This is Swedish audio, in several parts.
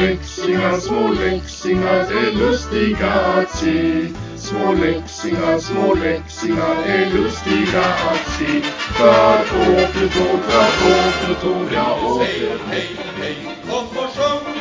läxingar, små läxingar är lustiga att se. Små läxingar, små läxingar är lustiga att se. För åker tåg, för åker tåg, ja åker Hej, hej, kom och sjung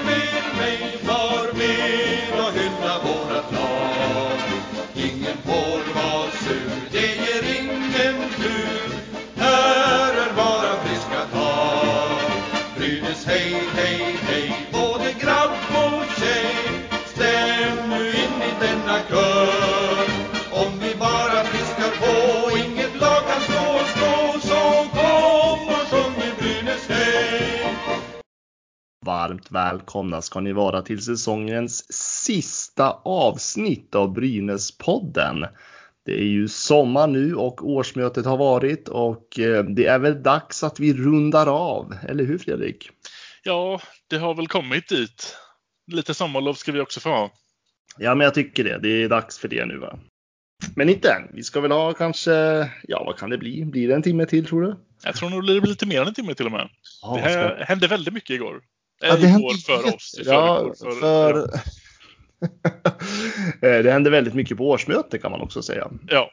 Varmt välkomna ska ni vara till säsongens sista avsnitt av Brynäspodden. Det är ju sommar nu och årsmötet har varit och eh, det är väl dags att vi rundar av, eller hur Fredrik? Ja, det har väl kommit dit. Lite sommarlov ska vi också få ha. Ja, men jag tycker det. Det är dags för det nu va? Men inte än. Vi ska väl ha kanske, ja vad kan det bli? Blir det en timme till tror du? Jag tror nog det blir lite mer än en timme till och med. Ja, det vad ska- här hände väldigt mycket igår. Ja, det hände för oss. Ja, förrgår för... Eh, det hände väldigt mycket på årsmötet kan man också säga. ja.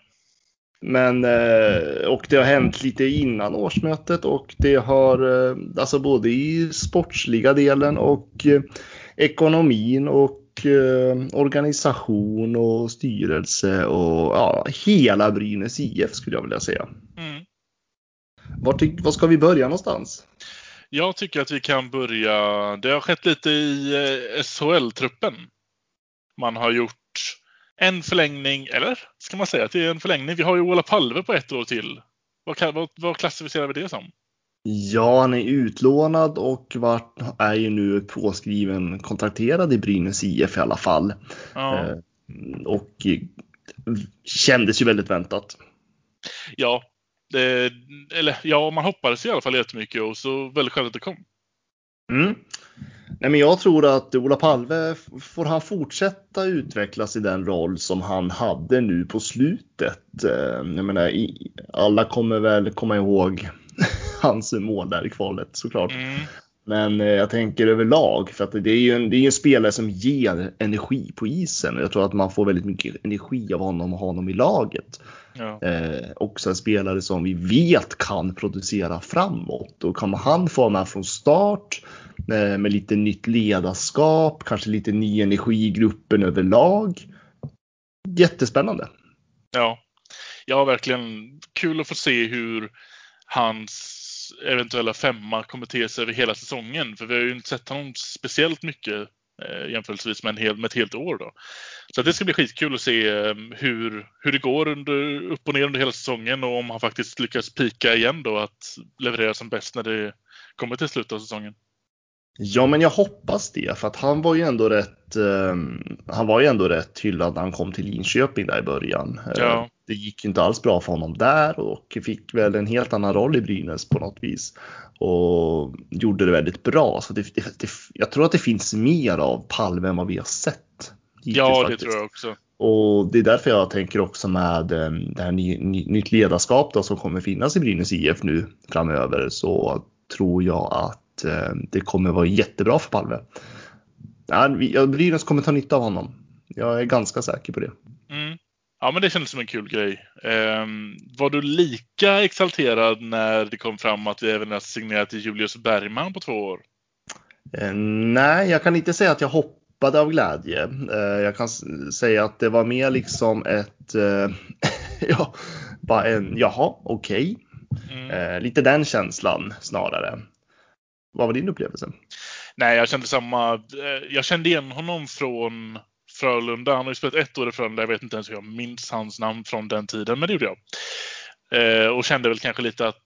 Men eh, och det har hänt lite innan årsmötet och det har eh, alltså både i sportsliga delen och ekonomin och organisation och styrelse och ja, hela Brynäs IF skulle jag vilja säga. Mm. Var, ty- var ska vi börja någonstans? Jag tycker att vi kan börja. Det har skett lite i eh, SHL-truppen. Man har gjort en förlängning, eller ska man säga att det är en förlängning? Vi har ju Ola Palve på ett år till. Vad, vad, vad klassificerar vi det som? Ja, han är utlånad och vart, är ju nu påskriven kontrakterad i Brynäs IF i alla fall. Ja, Eh, och eh, kändes ju väldigt väntat. ja, det, eller, ja, man hoppades i alla fall jättemycket och så väldigt skönt att det kom. Mm. Nej, men jag tror att Ola Palve, får han fortsätta utvecklas i den roll som han hade nu på slutet. Eh, Jag menar, alla kommer väl komma ihåg hans mål där i kvalet såklart. Mm. Men eh, jag tänker överlag för att det är ju en, det är en spelare som ger energi på isen och jag tror att man får väldigt mycket energi av honom och ha honom i laget. Ja. Eh, också en spelare som vi vet kan producera framåt och kan han få med från start eh, med lite nytt ledarskap, kanske lite ny energi i gruppen överlag. Jättespännande. Ja. ja, verkligen kul att få se hur hans eventuella femma kommer te sig över hela säsongen. För vi har ju inte sett honom speciellt mycket eh, jämförelsevis med, en hel, med ett helt år. Då. Så det ska bli skitkul att se eh, hur, hur det går under, upp och ner under hela säsongen och om han faktiskt lyckas pika igen då att leverera som bäst när det kommer till slutet av säsongen. Ja, men jag hoppas det för att han var ju ändå rätt. Eh, han var ju ändå rätt hyllad när han kom till Linköping där i början. Eh, Ja. Det gick inte alls bra för honom där och fick väl en helt annan roll i Brynäs på något vis och gjorde det väldigt bra. Så det, det, det, jag tror att det finns mer av Palme än vad vi har sett. Ja, det faktiskt. tror jag också. Och det är därför jag tänker också med eh, det här ny, ny, nytt ledarskap då, som kommer finnas i Brynäs IF nu framöver så tror jag att eh, det kommer vara jättebra för Palme. Vi- ja, Brynäs kommer ta nytta av honom. Jag är ganska säker på det. Ja, men det kändes som en kul grej. Ehm, var du lika exalterad när det kom fram att vi även har signerat till Julius Bergman på två år? Eh, nej, jag kan inte säga att jag hoppade av glädje. Eh, jag kan säga att det var mer liksom ett, eh, ja, bara en, jaha, okej. Mm. Eh, lite den känslan snarare. Vad var din upplevelse? Nej, jag kände samma. eh, Jag kände igen honom från Frölunda. Han har ju spelat ett år i Frölunda. Jag vet inte ens hur jag minns hans namn från den tiden, men det gjorde jag. Eh, och kände väl kanske lite att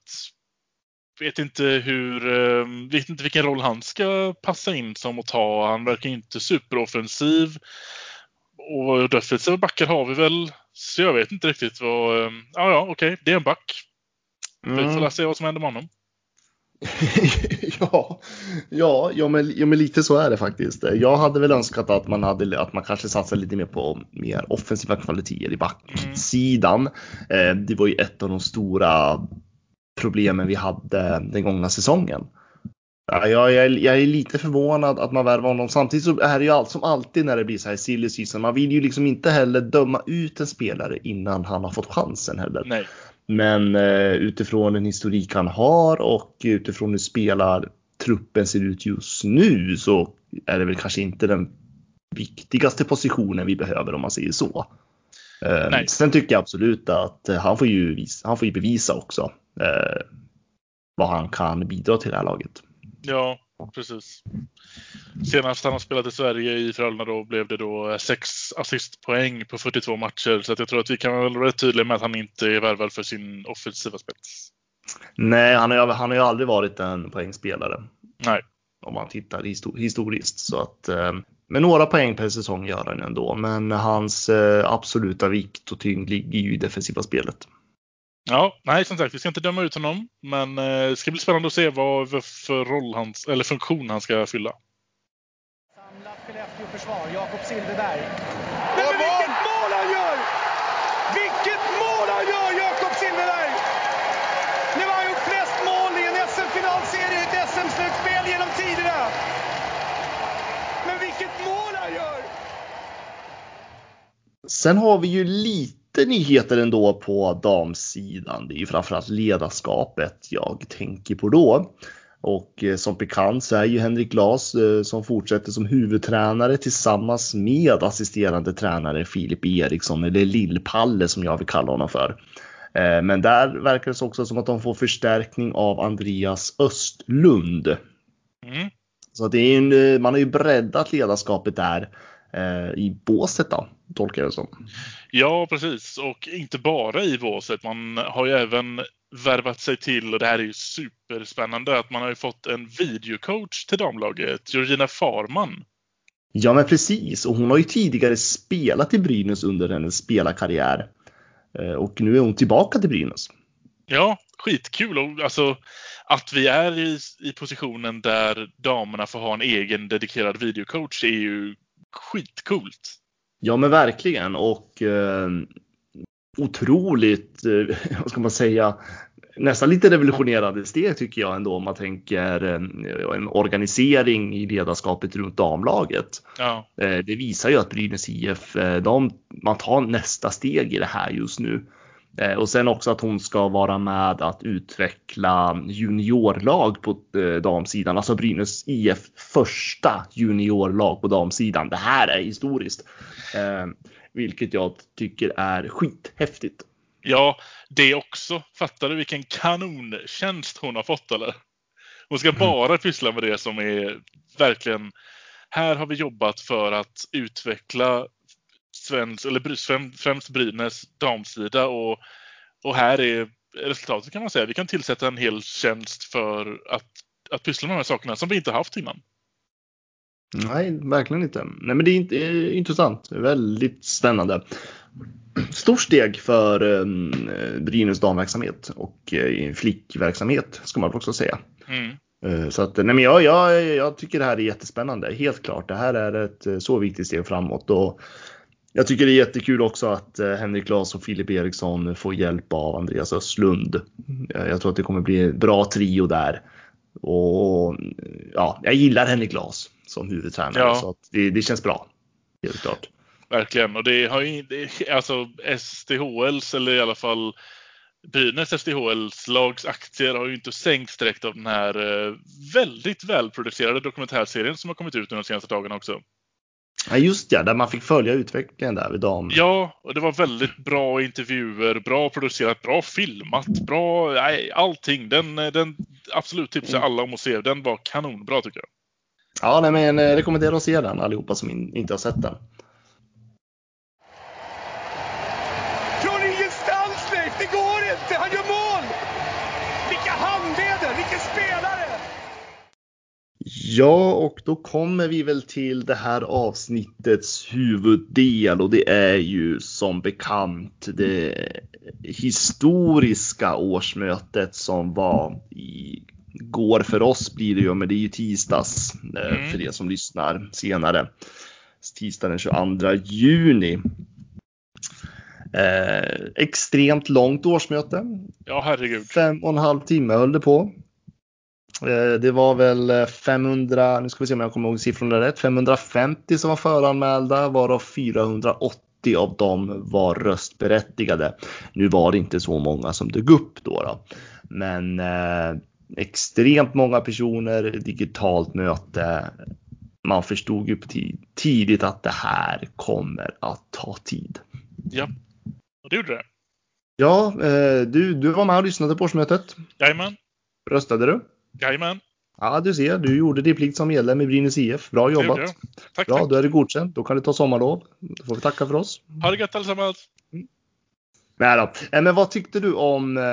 vet inte hur, eh, vet inte vilken roll han ska passa in som att ta. Han verkar inte superoffensiv. Och defensiva backar har vi väl. Så jag vet inte riktigt vad... eh, Ja, ja, okej. Det är en back. Vi får Mm. se vad som händer med honom. ja, ja, ja, men, ja, men lite så är det faktiskt. Jag hade väl önskat att man, hade, att man kanske satsade lite mer på mer offensiva kvaliteter i backsidan. Mm. det var ju ett av de stora problemen vi hade den gångna säsongen. Ja, jag, är, jag är lite förvånad att man värvar honom. Samtidigt så är det ju allt som alltid när det blir så här silly season. Man vill ju liksom inte heller döma ut en spelare innan han har fått chansen heller. Nej. Men eh, utifrån den historik han har och utifrån hur spelartruppen ser ut just nu så är det väl kanske inte den viktigaste positionen vi behöver om man säger så. Eh, Nej. sen tycker jag absolut att han får ju, visa, han får ju bevisa också eh, vad han kan bidra till det här laget. Ja, precis. Senast han har spelat i Sverige i Frölunda då blev det då sex assistpoäng på 42 matcher. Så jag tror att vi kan vara rätt tydliga med att han inte är värvad för sin offensiva spets. Nej, han har, han har ju aldrig varit en poängspelare Nej. om man tittar histo- historiskt. Så att, eh, med några poäng per säsong gör han ändå, men hans eh, absoluta vikt och tyngd ligger ju i defensiva spelet. Ja, nej som sagt, vi ska inte döma ut honom. Men eh, det ska bli spännande att se vad för roll han, eller funktion han ska fylla. Skellefteå-försvar, Jakob Silfverberg. Men vilket mål han gör! Vilket mål han gör, Jakob Silfverberg! Nu har han gjort flest mål i en SM-finalserie i ett SM-slutspel genom tiderna. Men vilket mål han gör! Sen har vi ju lite nyheter ändå på damsidan. Det är ju framförallt ledarskapet jag tänker på då. Och eh, som bekant så är ju Henrik Glas eh, som fortsätter som huvudtränare tillsammans med assisterande tränare Filip Eriksson eller Lill-Palle som jag vill kalla honom för. Eh, Men där verkar det också som att de får förstärkning av Andreas Östlund. Mm. Så det är en, man har ju breddat ledarskapet där i båset då, tolkar jag det som. Ja, precis. Och inte bara i båset. Man har ju även värvat sig till, och det här är ju superspännande, att man har ju fått en videocoach till damlaget, Georgina Farman. Ja men precis och hon har ju tidigare spelat i Brynäs under hennes spelarkarriär. Eh, Och nu är hon tillbaka till Brynäs. Ja, skitkul. Och alltså, att vi är i, i positionen där damerna får ha en egen dedikerad videocoach är ju skitcoolt. Ja men verkligen och eh, otroligt, eh, vad ska man säga, nästan lite revolutionerande steg tycker jag ändå om man tänker eh, en organisering i ledarskapet runt damlaget. Ja, Eh, Det visar ju att Brynäs IF, de, man tar nästa steg i det här just nu. Och sen också att hon ska vara med att utveckla juniorlag på damsidan. Alltså Brynäs IF första juniorlag på damsidan. Det här är historiskt. Vilket jag tycker är skithäftigt. ja det också. Fattar du vilken kanontjänst hon har fått eller? Hon ska bara pyssla med det som är verkligen här har vi jobbat för att utveckla svensk, eller främst Brynäs damsida och, och här är resultatet kan man säga. Vi kan tillsätta en hel tjänst för att, att pyssla med de här sakerna som vi inte haft innan. Nej, verkligen inte. Nej, men det är inte, eh, intressant. Väldigt spännande. Stort steg för eh, Brynäs damverksamhet och eh, flickverksamhet ska man också säga. Mm. Eh, Så att, nej men jag, jag, jag tycker det här är jättespännande. Helt klart. Det här är ett så viktigt steg framåt. Och jag tycker det är jättekul också att Henrik Glas och Filip Eriksson får hjälp av Andreas Östlund. Jag tror att det kommer bli en bra trio där. Och ja, jag gillar Henrik Glas som huvudtränare Ja. så att det, det känns bra. Helt klart. Verkligen. Och det har ju det, alltså STHLs eller i alla fall Brynäs STHLs lags aktier har ju inte sänkts direkt av den här eh, väldigt välproducerade dokumentärserien som har kommit ut nu de senaste dagarna också. Ja, just ja, där man fick följa utvecklingen där vid dam. Ja, och det var väldigt bra intervjuer, bra producerat, bra filmat, bra, nej, allting. Den, den absolut tipsar alla om att se. Den var kanonbra tycker jag. Ja, nej, men eh, rekommenderar att se den allihopa som in, inte har sett den. Från ingenstans, Leif! Det går inte! Han gör mål! Vilka handleder! Vilken spelare! Ja, och då kommer vi väl till det här avsnittets huvuddel och det är ju som bekant det historiska årsmötet som var i går för oss blir det ju, men det är ju tisdags eh, Mm. för er som lyssnar senare. Tisdag den 22 juni. Eh, extremt långt årsmöte. Ja, herregud. Fem och en halv timme höll det på. Eh, det var väl 500, nu ska vi se om jag kommer ihåg siffrorna rätt, 550 som var föranmälda varav 480 av dem var röstberättigade. Nu var det inte så många som dök upp då. då. Men eh, extremt många personer, digitalt möte. Man förstod ju tidigt att det här kommer att ta tid. Ja, och det gjorde det. Ja, eh, du, du var med och lyssnade på årsmötet. Jajamän. Röstade du? Jajamän. Ja, du ser, du gjorde din plikt som medlem i Brynäs IF. Bra jobbat. Tack, Bra, tack. då är det godkänt. Då kan du ta sommarlov. Då får vi tacka för oss. Ha det gött allesammans. Nej då. Eh, Men vad tyckte du om eh,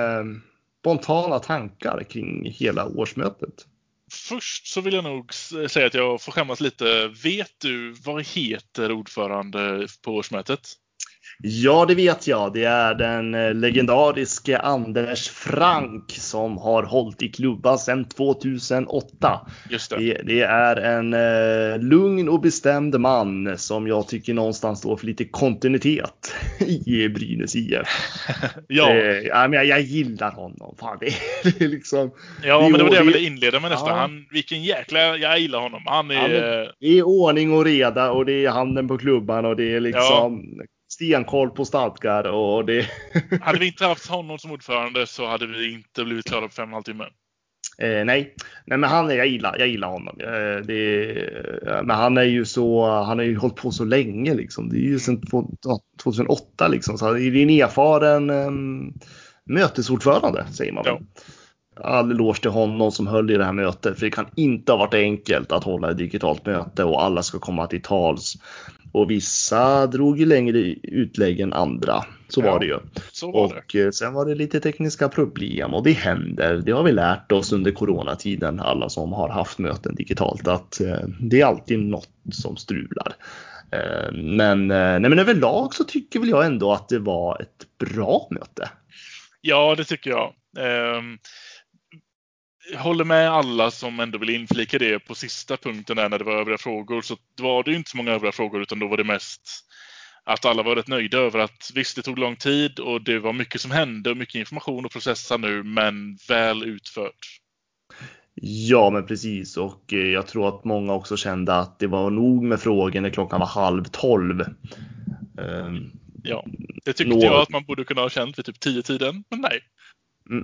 spontana tankar kring hela årsmötet? Först så vill jag nog säga att jag får skämmas lite. Vet du vad heter ordförande på årsmötet? Ja, det vet jag. Det är den eh, legendariske Anders Frank som har hållit i klubban sedan 2008. Just det. Det, det är en eh, lugn och bestämd man som jag tycker någonstans står för lite kontinuitet i Brynäs IF. Ja, Eh, ja, men jag, jag gillar honom. Fan, det, det är liksom. ja det är men det var det jag ville inleda med nästan. Ja. Han, vilken jäkla... Jag gillar honom. Han är... Ja, Det är ordning och reda och det är handen på klubban och det är liksom stenkoll på stadgar och det. Hade vi inte haft honom som ordförande så hade vi inte blivit klara på fem och en halv timme. Eh, nej. nej, men han jag gillar, jag gillar honom. Eh, det, eh, men han är ju så, han har ju hållit på så länge liksom. Det är ju sedan två- ja, 2008 liksom. Så det är en erfaren um, mötesordförande säger man väl. Ja. All eloge till honom som höll i det här mötet. För det kan inte ha varit enkelt att hålla ett digitalt möte och alla ska komma till tals. Och vissa drog ju längre utlägg än andra. Så Ja, var det ju. Så var det. Och eh, sen var det lite tekniska problem och det händer. Det har vi lärt oss under coronatiden, alla som har haft möten digitalt, att eh, det är alltid något som strular. Eh, Men, nej, men överlag så tycker väl jag ändå att det var ett bra möte. Ja, det tycker jag. Jag håller med alla som ändå vill inflika det på sista punkten där när det var övriga frågor. Så var det ju inte så många övriga frågor utan då var det mest att alla var rätt nöjda över att visst, det tog lång tid och det var mycket som hände och mycket information att processa nu, men väl utfört. Ja, men precis. Och eh, jag tror att många också kände att det var nog med frågor när klockan var halv tolv. Ehm, Ja, det tyckte Något. jag att man borde kunna ha känt vid typ tio tiden, men nej.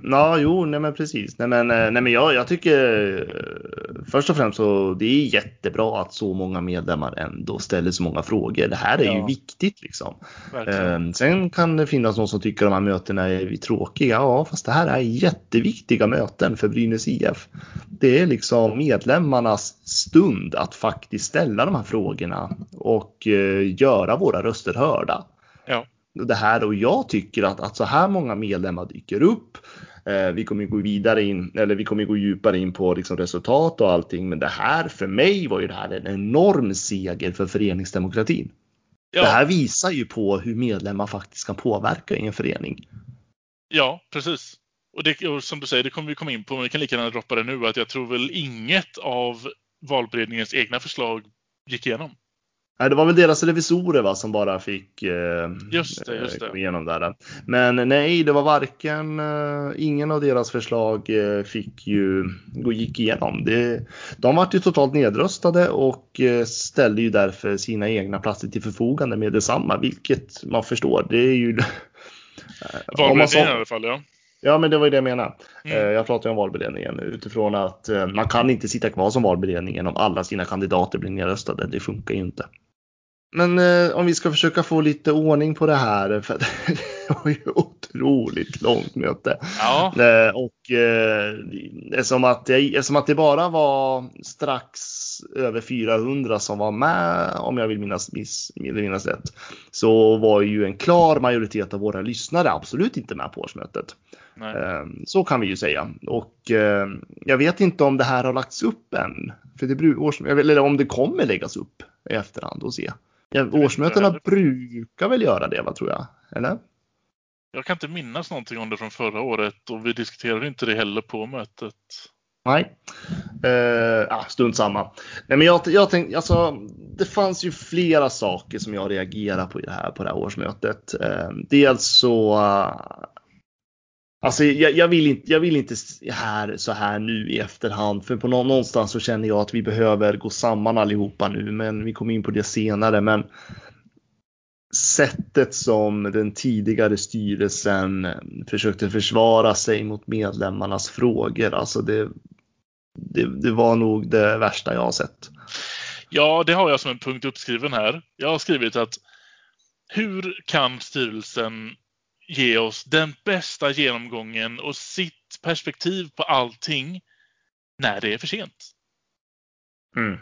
Ja, jo, nej men precis. Nej men, eh, nej, men jag, jag tycker eh, först och främst så det är jättebra att så många medlemmar ändå ställer så många frågor. Det här är ju Ja. viktigt liksom. Verkligen. Eh, Sen kan det finnas någon som tycker de här mötena är tråkiga. Ja, fast det här är jätteviktiga möten för Brynäs IF. Det är liksom medlemmarnas stund att faktiskt ställa de här frågorna och eh, göra våra röster hörda. Det här och jag tycker att, att så här många medlemmar dyker upp. Eh, vi kommer gå vidare in, eller vi kommer gå djupare in på liksom resultat och allting. Men det här för mig var ju det här en enorm seger för föreningsdemokratin. Ja. Det här visar ju på hur medlemmar faktiskt kan påverka i en förening. Ja, precis. Och, det, och som du säger, det kommer vi komma in på, men vi kan lika gärna droppa det nu, att jag tror väl inget av valberedningens egna förslag gick igenom. Nej, det var väl deras revisorer va, som bara fick eh, Just det, just det. gå igenom där. Men nej, det var varken, eh, ingen av deras förslag eh, fick ju, gå- gick igenom. Det, de vart ju totalt nedröstade och eh, ställde ju därför sina egna platser till förfogande med detsamma, vilket man förstår. Det är ju... Valberedningen i alla fall, ja. Ja, men det var ju det jag menade. Mm. Eh, Jag pratar ju om valberedningen utifrån att eh, man kan inte sitta kvar som valberedningen om alla sina kandidater blir nedröstade. Det funkar ju inte. Men eh, om vi ska försöka få lite ordning på det här, för det var ju otroligt långt möte. Ja, Eh, och eh, eftersom, att det, eftersom att det bara var strax över 400 som var med, om jag vill minnas, miss, minnas rätt, så var ju en klar majoritet av våra lyssnare absolut inte med på årsmötet. Eh, Så kan vi ju säga. Och eh, jag vet inte om det här har lagts upp än. För det års, eller om det kommer läggas upp i efterhand och se. Ja, årsmötena brukar väl göra det, va, tror jag? Eller? Jag kan inte minnas någonting om det från förra året och vi diskuterade inte det heller på mötet. Nej. Uh, ah, strunt samma. Nej, men jag, jag tänkte, alltså, det fanns ju flera saker som jag reagerar på i det här, på det här årsmötet. Eh, dels så, eh, Alltså jag, jag, vill inte, jag vill inte här så här nu i efterhand, för på någonstans så känner jag att vi behöver gå samman allihopa nu, men vi kommer in på det senare. Men sättet som den tidigare styrelsen försökte försvara sig mot medlemmarnas frågor, alltså det, det, det var nog det värsta jag har sett. Ja, det har jag som en punkt uppskriven här. Jag har skrivit att hur kan styrelsen ge oss den bästa genomgången och sitt perspektiv på allting när det är för sent? Mm.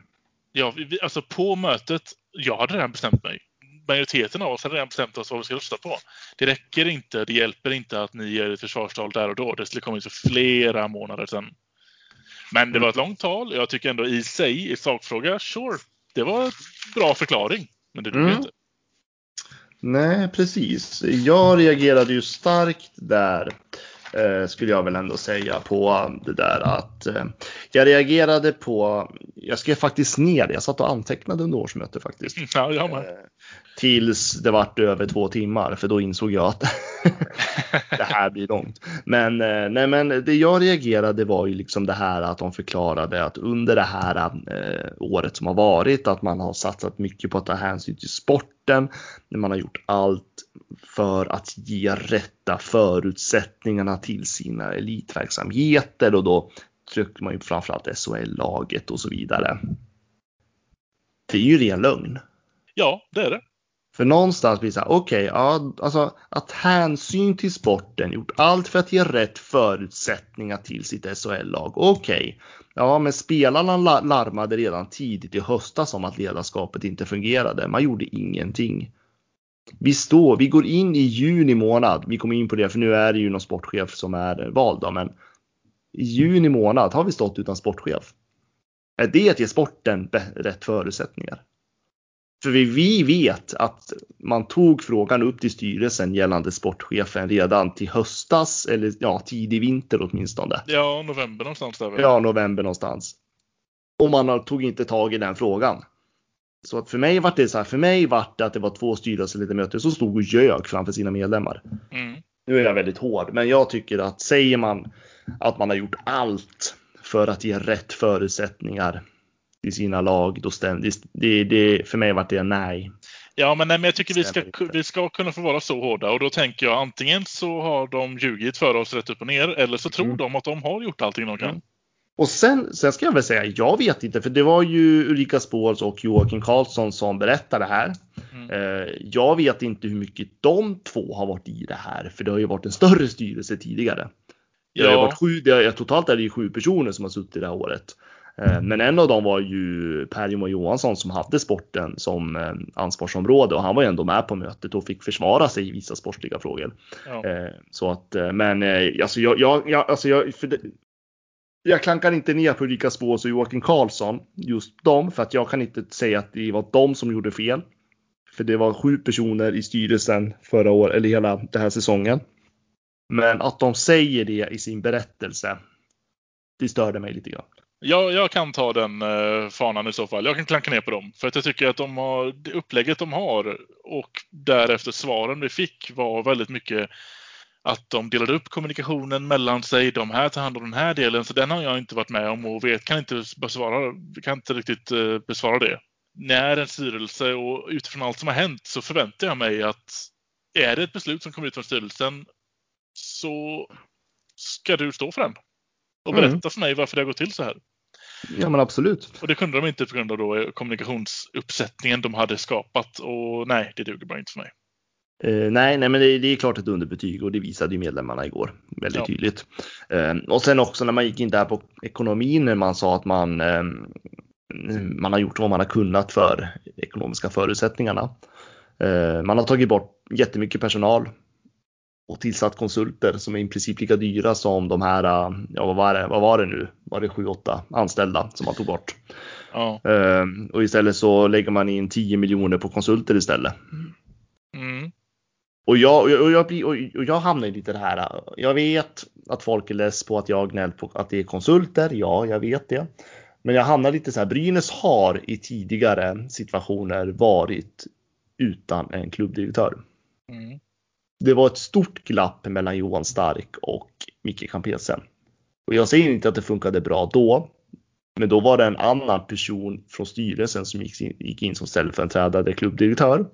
Ja, alltså på mötet, jag hade redan bestämt mig. Majoriteten av oss hade redan bestämt oss vad vi ska rösta på. Det räcker inte, det hjälper inte att ni ger ett försvarstal där och då. Det skulle kommit för flera månader sedan. Men det var ett långt tal. Jag tycker ändå i sig, i sakfråga, sure, det var en bra förklaring. Men det duger Mm. inte. Nej, precis. Jag reagerade ju starkt där, eh, skulle jag väl ändå säga, på det där att eh, jag reagerade på, jag skrev faktiskt ner det, jag satt och antecknade under årsmötet faktiskt. Ja, jag med. Eh, Tills det vart över två timmar, för då insåg jag att det här blir långt. Men, eh, nej, men det jag reagerade var ju liksom det här att de förklarade att under det här eh, året som har varit att man har satsat mycket på att ta hänsyn till sporten. När man har gjort allt för att ge rätta förutsättningarna till sina elitverksamheter och då trycker man ju framförallt SHL-laget och så vidare. Det är ju ren lögn. Ja, det är det. För någonstans blir det så här, okej, ja, alltså att hänsyn till sporten, gjort allt för att ge rätt förutsättningar till sitt SHL-lag. Okej, ja, men spelarna la- larmade redan tidigt i höstas om att ledarskapet inte fungerade. Man gjorde ingenting. Vi står, vi går in i juni månad. Vi kommer in på det, för nu är det ju någon sportchef som är vald, då, men i juni månad har vi stått utan sportchef. Är det att ge sporten rätt förutsättningar? För vi, vi vet att man tog frågan upp till styrelsen gällande sportchefen redan till höstas eller ja, tidig vinter åtminstone. Ja, november någonstans där väl? Ja, november någonstans. Och man tog inte tag i den frågan. Så att för mig var det så här, för mig var det att det var två styrelseledamöter som stod och ljög framför sina medlemmar. Mm. Nu är jag väldigt hård, men jag tycker att säger man att man har gjort allt för att ge rätt förutsättningar till sina lag, då stämmer det. det, för mig var det nej. Ja, men, nej, men jag tycker vi ska, vi ska kunna få vara så hårda och då tänker jag antingen så har de ljugit för oss rätt upp och ner eller så tror Mm. de att de har gjort allting de kan. Mm. Och sen, sen ska jag väl säga, jag vet inte, för det var ju Ulrika Spårs och Joakim Karlsson som berättade det här. Mm. Eh, jag vet inte hur mycket de två har varit i det här, för det har ju varit en större styrelse tidigare. Det har Ja, varit sju, det har, totalt är det ju sju personer som har suttit det här året. Eh, Men en av dem var ju Per-Johan Johansson som hade sporten som eh, ansvarsområde och han var ju ändå med på mötet och fick försvara sig i vissa sportsliga frågor. ja. Eh, Så att, men alltså jag, jag, jag, alltså jag, det, jag klankar inte ner på Ulrika Spås och Joakim Karlsson, just dem, för att jag kan inte säga att det var de som gjorde fel. För det var sju personer i styrelsen förra året, eller hela den här säsongen. Men att de säger det i sin berättelse, det störde mig lite grann. Jag, jag kan ta den eh, fanan i så fall. Jag kan klanka ner på dem. För att jag tycker att de har, det upplägget de har och därefter svaren vi fick var väldigt mycket att de delade upp kommunikationen mellan sig. De här tar hand om den här delen. Så den har jag inte varit med om och vet, kan inte besvara, kan inte riktigt eh, besvara det. När en styrelse och utifrån allt som har hänt så förväntar jag mig att är det ett beslut som kommer ut från styrelsen så ska du stå för den. Och Mm. berätta för mig varför det har gått till så här. Ja men absolut. Och det kunde de inte på grund av då kommunikationsuppsättningen de hade skapat. Och nej, det duger bara inte för mig. Eh, nej, nej, men det, det är klart ett underbetyg och det visade ju medlemmarna igår väldigt Ja. tydligt. Eh, och sen också när man gick in där på ekonomin när man sa att man, eh, man har gjort vad man har kunnat för ekonomiska förutsättningarna. Eh, man har tagit bort jättemycket personal och tillsatt konsulter som är i princip lika dyra som de här, eh, ja vad var det, vad var det nu? Var det 7-8 anställda som man tog bort? Ja. Eh, och istället så lägger man in 10 miljoner på konsulter istället. Mm. Och jag, och jag, och jag, blir, och jag hamnar i lite det här. Jag vet att folk är less på att jag gnällt på att det är konsulter. Ja, jag vet det. Men jag hamnar lite så här. Brynäs har i tidigare situationer varit utan en klubbdirektör. Mm det var ett stort glapp mellan Johan Stark och Micke Campesen. Och jag säger inte att det funkade bra då, men då var det en annan person från styrelsen som gick in, gick in som ställföreträdande klubbdirektör.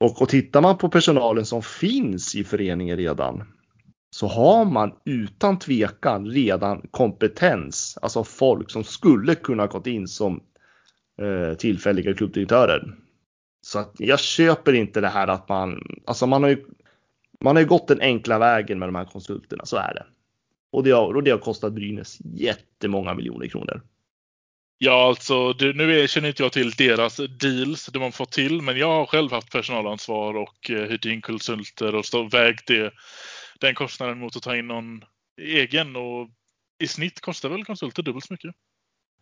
Och, och tittar man på personalen som finns i föreningen redan så har man utan tvekan redan kompetens, alltså folk som skulle kunna gått in som eh, tillfälliga klubbdirektörer. Så att jag köper inte det här att man, alltså man har ju, man har ju gått den enkla vägen med de här konsulterna, så är det. Och det har, och det har kostat Brynäs jättemånga miljoner kronor. Ja, alltså det, nu känner inte jag till deras deals det man fått till, men jag har själv haft personalansvar och eh, hyrt in konsulter och stå, vägt det, den kostnaden mot att ta in någon egen och i snitt kostar väl konsulter dubbelt så mycket.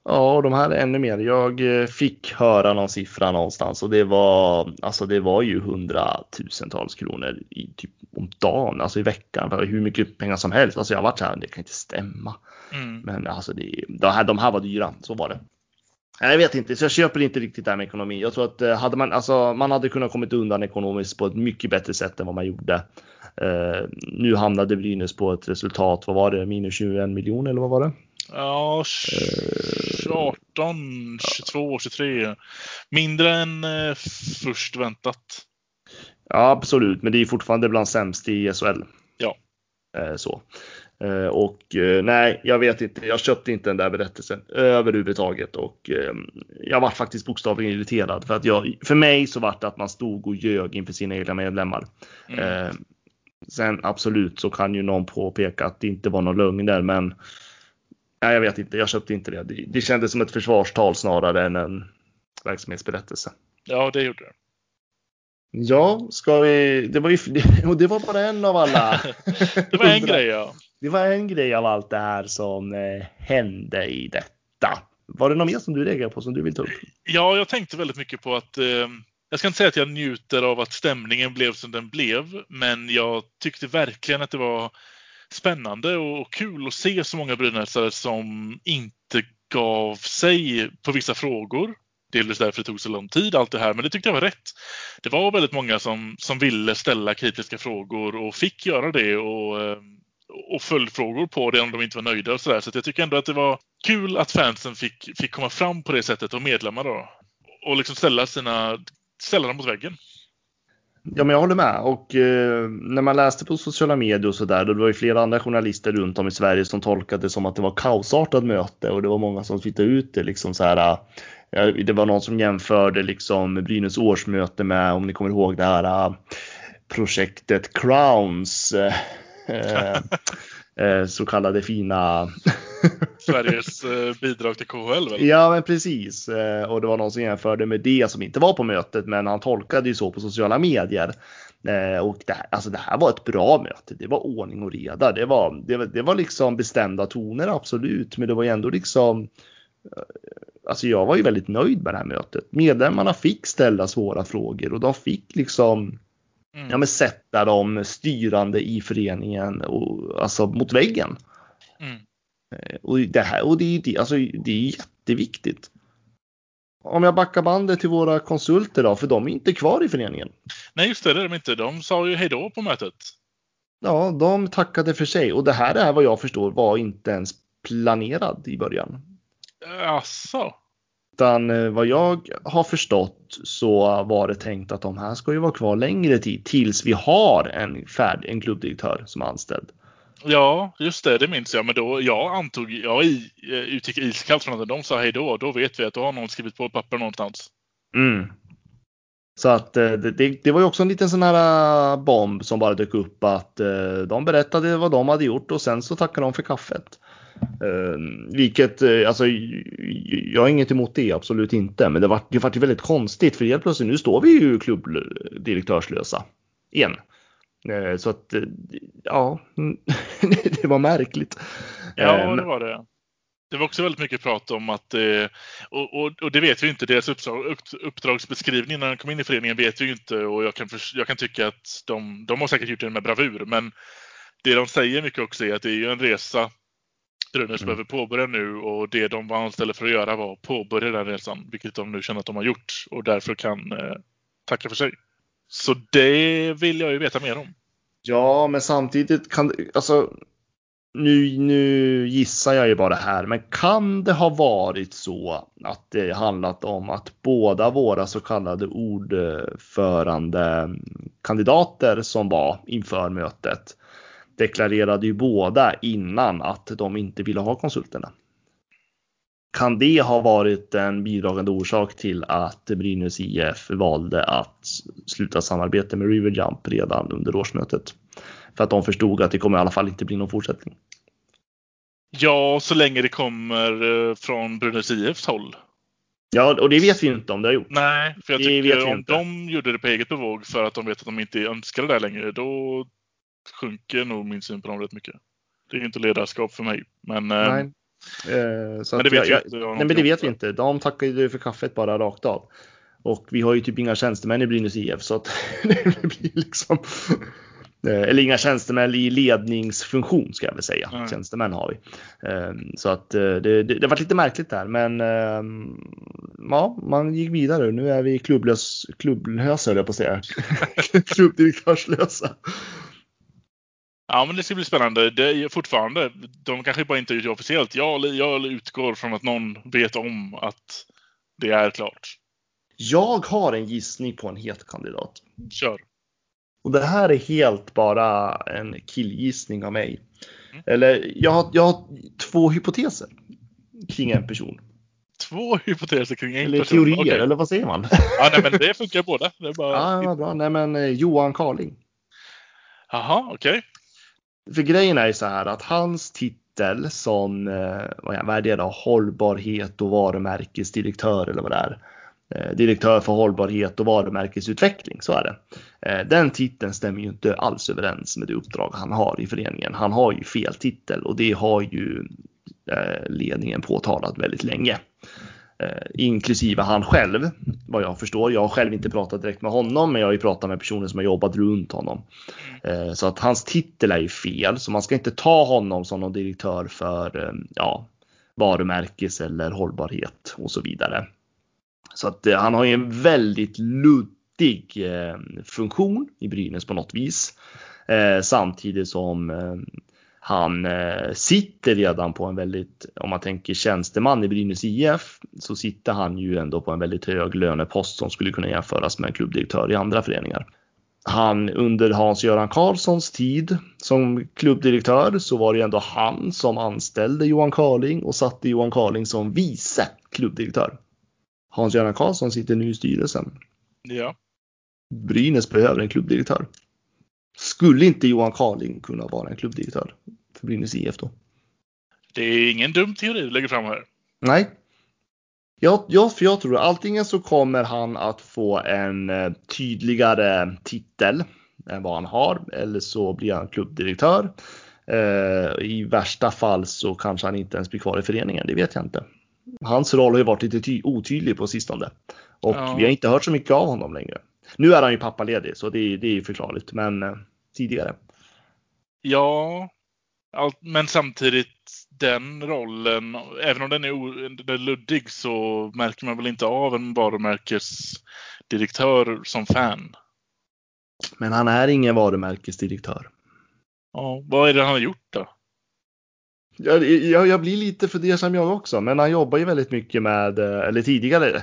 Ja, och de här är ännu mer. Jag eh, fick höra någon siffra någonstans och det var alltså det var ju hundratusentals kronor i typ om dagen, alltså i veckan, för hur mycket pengar som helst. Alltså jag varit så här, det kan inte stämma. Mm. Men alltså det, de, här, de här var dyra, så var det. Jag vet inte, så jag köper inte riktigt det här med ekonomi. Jag tror att eh, hade man, alltså, man hade kunnat kommit undan ekonomiskt på ett mycket bättre sätt än vad man gjorde. Uh, nu hamnade Brynäs på ett resultat, vad var det, minus 21 miljoner eller vad var det? Ja, 18, 22, 23. Mindre än eh, först väntat. Ja, absolut, men det är fortfarande bland sämst i SHL. Ja. Eh, så. Eh, och nej, jag vet inte. Jag köpte inte den där berättelsen överhuvudtaget och jag var faktiskt bokstavligen irriterad för att jag, för mig så var det att man stod och ljög inför sina egna medlemmar. Mm. Sen absolut så kan ju någon påpeka att det inte var någon lögn där, men Nej, jag vet inte. Jag köpte inte det. det. Kändes som ett försvarstal snarare än en verksamhetsberättelse. Ja, det gjorde det. Ja, ska vi? Det var ju och det var bara en av alla. det var en grej, ja. Det var en grej av allt det här som eh, hände i detta. Var det något mer som du reagerade på som du vill ta upp? Ja, jag tänkte väldigt mycket på att eh, jag ska inte säga att jag njuter av att stämningen blev som den blev, men jag tyckte verkligen att det var spännande och kul att se så många brynäsare som inte gav sig på vissa frågor. Delvis därför det tog så lång tid, allt det här, men det tyckte jag var rätt. Det var väldigt många som, som ville ställa kritiska frågor och fick göra det och, eh, och följdfrågor på det om de inte var nöjda och sådär. Så jag tycker ändå att det var kul att fansen fick, fick komma fram på det sättet och medlemmar då. Och liksom ställa sina, ställa dem mot väggen. Ja, men jag håller med. Och eh, när man läste på sociala medier och så där, då det var ju flera andra journalister runt om i Sverige som tolkade det som att det var kaosartat möte och det var många som twittrade ut det liksom så här. Eh, det var någon som jämförde liksom Brynäs årsmöte med, om ni kommer ihåg det här eh, projektet Crowns. Eh, så kallade fina Sveriges eh, bidrag till KHL väl? Ja, men precis. Eh, och det var någon som jämförde med det som inte var på mötet, men han tolkade ju så på sociala medier. Och det här, alltså det här var ett bra möte. Det var ordning och reda. Det var, det, var, det var liksom bestämda toner, absolut, men det var ju ändå liksom Alltså jag var ju väldigt nöjd med det här mötet. Medlemmarna fick ställa svåra frågor och de fick liksom mm. ja, men sätta de styrande i föreningen och, alltså mot väggen. Mm. Eh, och det här och det är, alltså, det är jätteviktigt. Om jag backar bandet till våra konsulter då, för de är inte kvar i föreningen. Nej, just det, det är de inte. De sa ju hejdå på mötet. Ja, de tackade för sig och det här är vad jag förstår var inte ens planerad i början. Asså? Utan eh, vad jag har förstått så var det tänkt att de här ska ju vara kvar längre tid tills vi har en färdig, en klubbdirektör som är anställd. Ja, just det, det minns jag. Men då, jag antog, jag utgick iskallt från att de sa hej då. Då vet vi att då har någon skrivit på ett papper någonstans. Mm. Så att eh, det, det, det, var ju också en liten sån här eh, bomb som bara dök upp att eh, de berättade vad de hade gjort och sen så tackade de för kaffet. Vilket, alltså jag har inget emot det, absolut inte. Men det var, det var väldigt konstigt för helt plötsligt nu står vi ju klubbdirektörslösa igen. Eh, så att, eh, ja, det var märkligt. Ja, eh, det var det. Det var också väldigt mycket prat om att, och, och, och det vet vi inte, deras uppdrag, uppdragsbeskrivning när de kom in i föreningen vet vi ju inte och jag kan, jag kan tycka att de, de har säkert gjort det med bravur, men det de säger mycket också är att det är ju en resa Brynäs mm. behöver påbörja nu och det de var anställda för att göra var att påbörja den resan, vilket de nu känner att de har gjort och därför kan eh, tacka för sig. Så det vill jag ju veta mer om. Ja, men samtidigt kan alltså nu, nu gissar jag ju bara här, men kan det ha varit så att det handlat om att båda våra så kallade ordförande kandidater som var inför mötet deklarerade ju båda innan att de inte ville ha konsulterna. Kan det ha varit en bidragande orsak till att Brynäs IF valde att sluta samarbete med Riverjump redan under årsmötet? För att de förstod att det kommer i alla fall inte bli någon fortsättning. Ja, så länge det kommer eh, från Brynäs IFs håll. Ja, och det vet vi inte om det har gjort. Nej, för jag Det tycker om inte. de gjorde det på eget bevåg för att de vet att de inte önskar det där längre, då sjunker nog min syn på dem rätt mycket. Det är inte ledarskap för mig. Men, eh, Nej. Eh, så men det vet jag, vi inte. jag, nej, men det vet vi inte. De tackar ju för kaffet bara rakt av. Och vi har ju typ inga tjänstemän i Brynäs IF så att det blir liksom eh, eller inga tjänstemän i ledningsfunktion ska jag väl säga. Nej. Tjänstemän har vi. Eh, Så att eh, det, det, det var lite märkligt där men eh, ja, man gick vidare. Nu är vi klubblös, klubblösa höll jag på att säga. Klubbdirektörslösa. Ja, men det ska bli spännande. Det är fortfarande, de kanske bara inte gjort det officiellt. Jag, jag utgår från att någon vet om att det är klart. Jag har en gissning på en het kandidat. Kör. Och det här är helt bara en killgissning av mig. Mm. Eller jag har, jag har två hypoteser kring en person. Två hypoteser kring en Eller person. teorier, Okej. eller vad säger man? Ja, nej, men det funkar båda. Det bara... ja, bra. Nej, men eh, Johan Carling. Jaha, okej. För grejen är ju så här att hans titel som, eh, vad är- det då, hållbarhet och varumärkesdirektör eller vad det är. Eh, direktör för hållbarhet och varumärkesutveckling, så är det. Eh, den titeln stämmer ju inte alls överens med det uppdrag han har i föreningen. Han har ju fel titel och det har ju ledningen påtalat väldigt länge. Eh, inklusive han själv, vad jag förstår. Jag har själv inte pratat direkt med honom, men jag har ju pratat med personer som har jobbat runt honom. Eh, så att hans titel är ju fel, så man ska inte ta honom som någon direktör för eh, ja, varumärkes eller hållbarhet och så vidare. Så att han har ju en väldigt luddig funktion i Brynäs på något vis. Samtidigt som han eh, sitter redan på en väldigt, om man tänker tjänsteman i Brynäs IF, så sitter han ju ändå på en väldigt hög lönepost som skulle kunna jämföras med en klubbdirektör i andra föreningar. Han under Hans-Göran Karlssons tid som klubbdirektör så var det ju ändå han som anställde Johan Carling och satte Johan Carling som vice klubbdirektör. Hans-Göran Karlsson sitter nu i styrelsen. Ja. Brynäs behöver en klubbdirektör. Skulle inte Johan Carling kunna vara en klubbdirektör för Brynäs IF då? Det är ingen dum teori du lägger fram här. Nej. Ja, ja, för jag tror att antingen så kommer han att få en eh, tydligare titel än vad han har eller så blir han klubbdirektör. Eh, I värsta fall så kanske han inte ens blir kvar i föreningen, det vet jag inte. Hans roll har ju varit lite ty- otydlig på sistone och Ja. vi har inte hört så mycket av honom längre. Nu är han ju pappaledig så det, är- det är ju förklarligt, men eh, tidigare. Ja, allt, men samtidigt den rollen, även om den är, o- den är luddig så märker man väl inte av en varumärkesdirektör som fan. Men han är ingen varumärkesdirektör. Ja, vad är det han har gjort då? Jag, jag, jag blir lite fundersam jag också, men han jobbar ju väldigt mycket med, eh, eller tidigare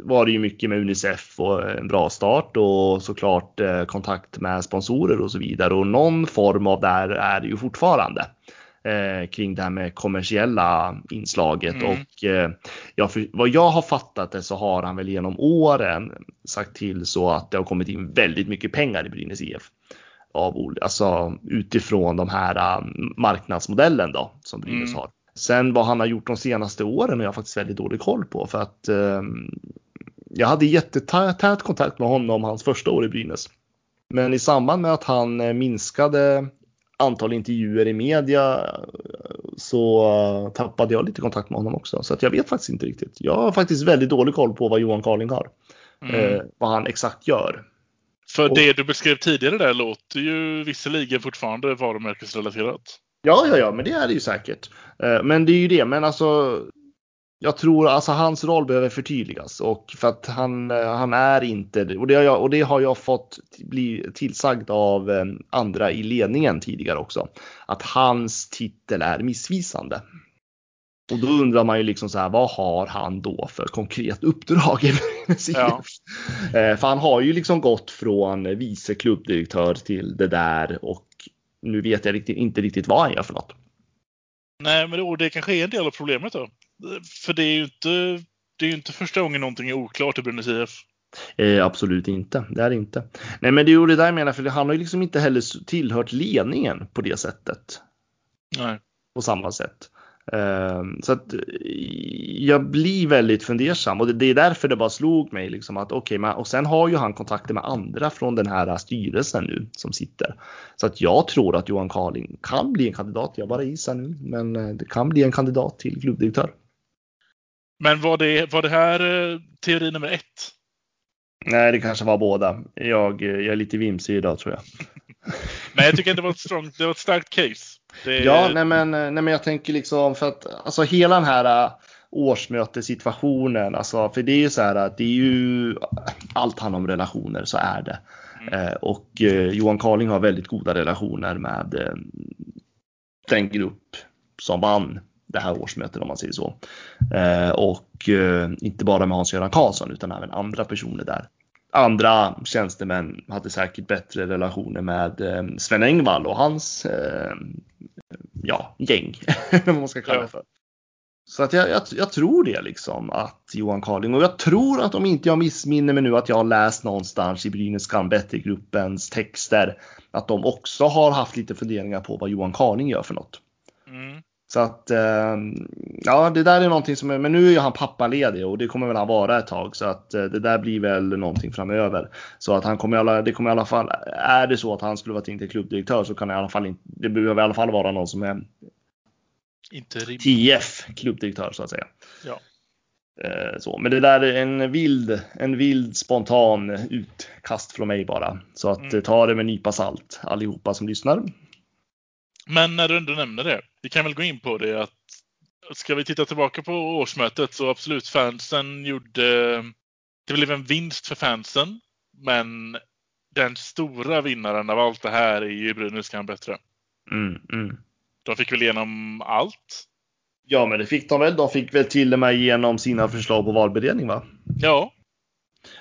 var det ju mycket med Unicef och en bra start och såklart eh, kontakt med sponsorer och så vidare och någon form av där är det ju fortfarande eh, kring det här med kommersiella inslaget Mm. och eh, för, vad jag har fattat det så har han väl genom åren sagt till så att det har kommit in väldigt mycket pengar i Brynäs IF av alltså utifrån de här marknadsmodellen då som Brynäs Mm. har. Sen vad han har gjort de senaste åren har jag faktiskt väldigt dålig koll på för att um, jag hade jättetät tät kontakt med honom hans första år i Brynäs. Men i samband med att han eh, minskade antal intervjuer i media eh, så eh, tappade jag lite kontakt med honom också. Så att jag vet faktiskt inte riktigt. Jag har faktiskt väldigt dålig koll på vad Johan Carling har. Mm. Eh, vad han exakt gör. För och- det du beskrev tidigare där låter ju visserligen fortfarande varumärkesrelaterat. Ja, ja, ja, men det är det ju säkert. Eh, Men det är ju det, men alltså jag tror alltså hans roll behöver förtydligas och för att han, han är inte och det har jag, och det har jag fått bli tillsagd av eh, andra i ledningen tidigare också. Att hans titel är missvisande. Och då undrar man ju liksom så här, vad har han då för konkret uppdrag? ja. Eh, för han har ju liksom gått från vice klubbdirektör till det där och nu vet jag riktigt, inte riktigt vad han gör för något. Nej, men det, det kanske är en del av problemet då. För det är ju inte, det är inte första gången någonting är oklart i Brynäs IF. Eh, absolut inte, det är det inte. Nej, men det är ju det där jag menar, för han har ju liksom inte heller tillhört ledningen på det sättet. Nej. På samma sätt. Ehm, så att jag blir väldigt fundersam och det är därför det bara slog mig liksom att okej, okay, och sen har ju han kontakter med andra från den här styrelsen nu som sitter. Så att jag tror att Johan Karling kan bli en kandidat. Jag bara gissar nu, men eh, det kan bli en kandidat till klubbdirektör. Men var det, var det här eh, teori nummer ett? Nej, det kanske var båda. Jag, jag är lite vimsig idag tror jag. Men jag tycker det var ett, strong, det var ett starkt case. Det... Ja, nej men, nej men jag tänker liksom för att alltså hela den här äh, årsmötessituationen, alltså för det är ju så här att det är ju allt handlar om relationer, så är det. Mm. Eh, och Johan Carling har väldigt goda relationer med den grupp som vann det här årsmötet om man säger så. Och inte bara med Hans-Göran Karlsson utan även andra personer där andra tjänstemän hade säkert bättre relationer med eh, Sven Engvall och hans eh, ja, gäng, vad man ska kalla det för. Så att jag, jag, jag, tror det liksom att Johan Carling och jag tror att om inte jag missminner mig nu att jag har läst någonstans i Brynäs gruppens texter att de också har haft lite funderingar på vad Johan Carling gör för något. Så att ehm, ja, det där är någonting som, men nu är ju han pappaledig och det kommer väl han vara ett tag så att eh, det där blir väl någonting framöver. Så att han kommer alla, det kommer i alla fall, är det så att han skulle vara till klubbdirektör så kan det i alla fall inte, det behöver i alla fall vara någon som är Interim. TF klubbdirektör så att säga. Ja. Eh, så, men det där är en vild, en vild spontan utkast från mig bara. Så att mm. ta det med en nypa salt allihopa som lyssnar. Men när du ändå nämner det, vi kan väl gå in på det att ska vi titta tillbaka på årsmötet så absolut fansen gjorde, det blev en vinst för fansen, men den stora vinnaren av allt det här är ju Brynäs kan bättre. Mm, mm. De fick väl igenom allt? Ja, men det fick de väl. De fick väl till och med igenom sina förslag på valberedning, va? Ja.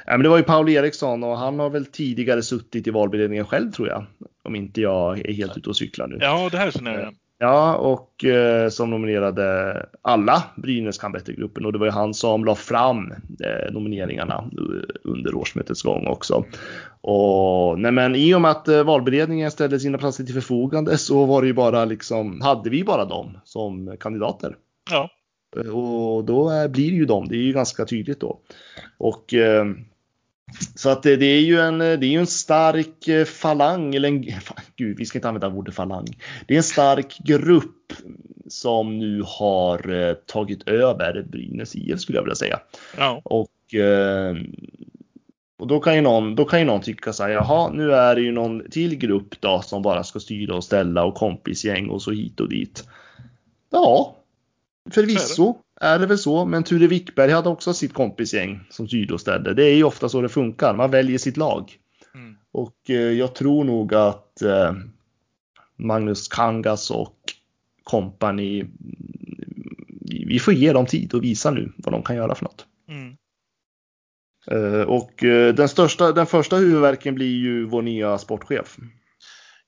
Ja, men det var ju Paul Eriksson och han har väl tidigare suttit i valberedningen själv tror jag. Om inte jag är helt ute och cyklar nu. Ja, det här känner jag igen. Ja, och eh, som nominerade alla Brynäs gruppen och det var ju han som la fram eh, nomineringarna under årsmötets gång också. Och nej, men i och med att eh, valberedningen ställde sina platser till förfogande så var det ju bara liksom, hade vi bara dem som kandidater. Ja. Och då blir det ju dem, det är ju ganska tydligt då. Och eh, så att det, är ju en, det är ju en stark eh, falang, eller en, gud vi ska inte använda ordet falang. Det är en stark grupp som nu har eh, tagit över Brynäs IF skulle jag vilja säga. Ja. Och, eh, och då kan ju någon, då kan ju någon tycka så här, jaha nu är det ju någon till grupp då som bara ska styra och ställa och kompisgäng och så hit och dit. Ja, förvisso är det väl så, men Ture Wickberg hade också sitt kompisgäng som styrde och ställde. Det är ju ofta så det funkar, man väljer sitt lag. Mm. Och eh, jag tror nog att eh, Magnus Kangas och kompani, vi får ge dem tid och visa nu vad de kan göra för något. Mm. Eh, och den, största, den första huvudverken blir ju vår nya sportchef.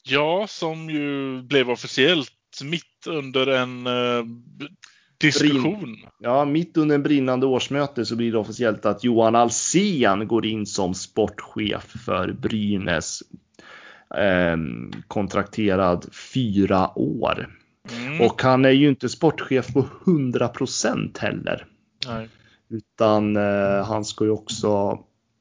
Ja, som ju blev officiellt mitt under en diskussion. Ja, mitt under en brinnande årsmöte så blir det officiellt att Johan Alsen går in som sportchef för Brynäs. Eh, kontrakterad fyra år. Mm. Och han är ju inte sportchef på 100 procent heller. Nej. Utan eh, han ska ju också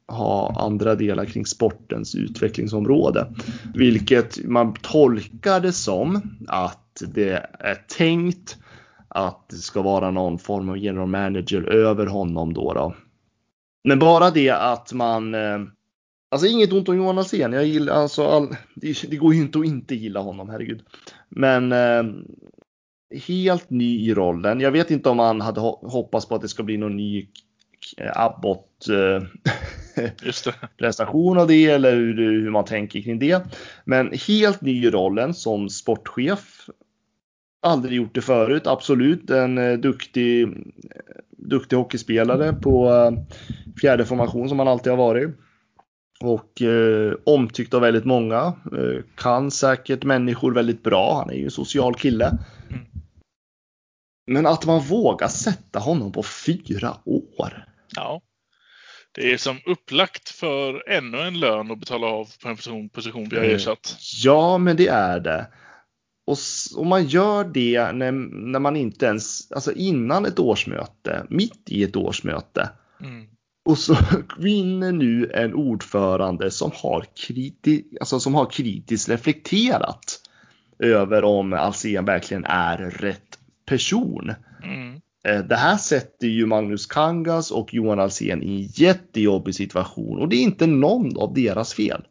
ha andra delar kring sportens utvecklingsområde. Vilket man tolkar det som att det är tänkt att det ska vara någon form av general manager över honom då. då. Men bara det att man eh, Alltså inget ont om Johan Alsen. Jag gillar alltså all, det, det, går ju inte att inte gilla honom, herregud. Men eh, helt ny i rollen. Jag vet inte om han hade hoppats på att det ska bli någon ny Abbott det. prestation av det eller hur, hur man tänker kring det. Men helt ny i rollen som sportchef. Aldrig gjort det förut, absolut. En eh, duktig, duktig hockeyspelare på eh, fjärde formation som han alltid har varit. Och eh, omtyckt av väldigt många. Eh, kan säkert människor väldigt bra. Han är ju en social kille. Mm. Men att man vågar sätta honom på fyra år. Ja. Det är som upplagt för ännu en lön att betala av på en position, position vi har ersatt. Ja, men det är det. Och, och man gör det när, när man inte ens, alltså innan ett årsmöte, mitt i ett årsmöte. Mm. Och så vinner nu en ordförande som har, kriti, alltså som har kritiskt reflekterat över om Alsen verkligen är rätt person. Mm. Eh, Det här sätter ju Magnus Kangas och Johan Alsen i en jättejobbig situation och det är inte någon av deras fel.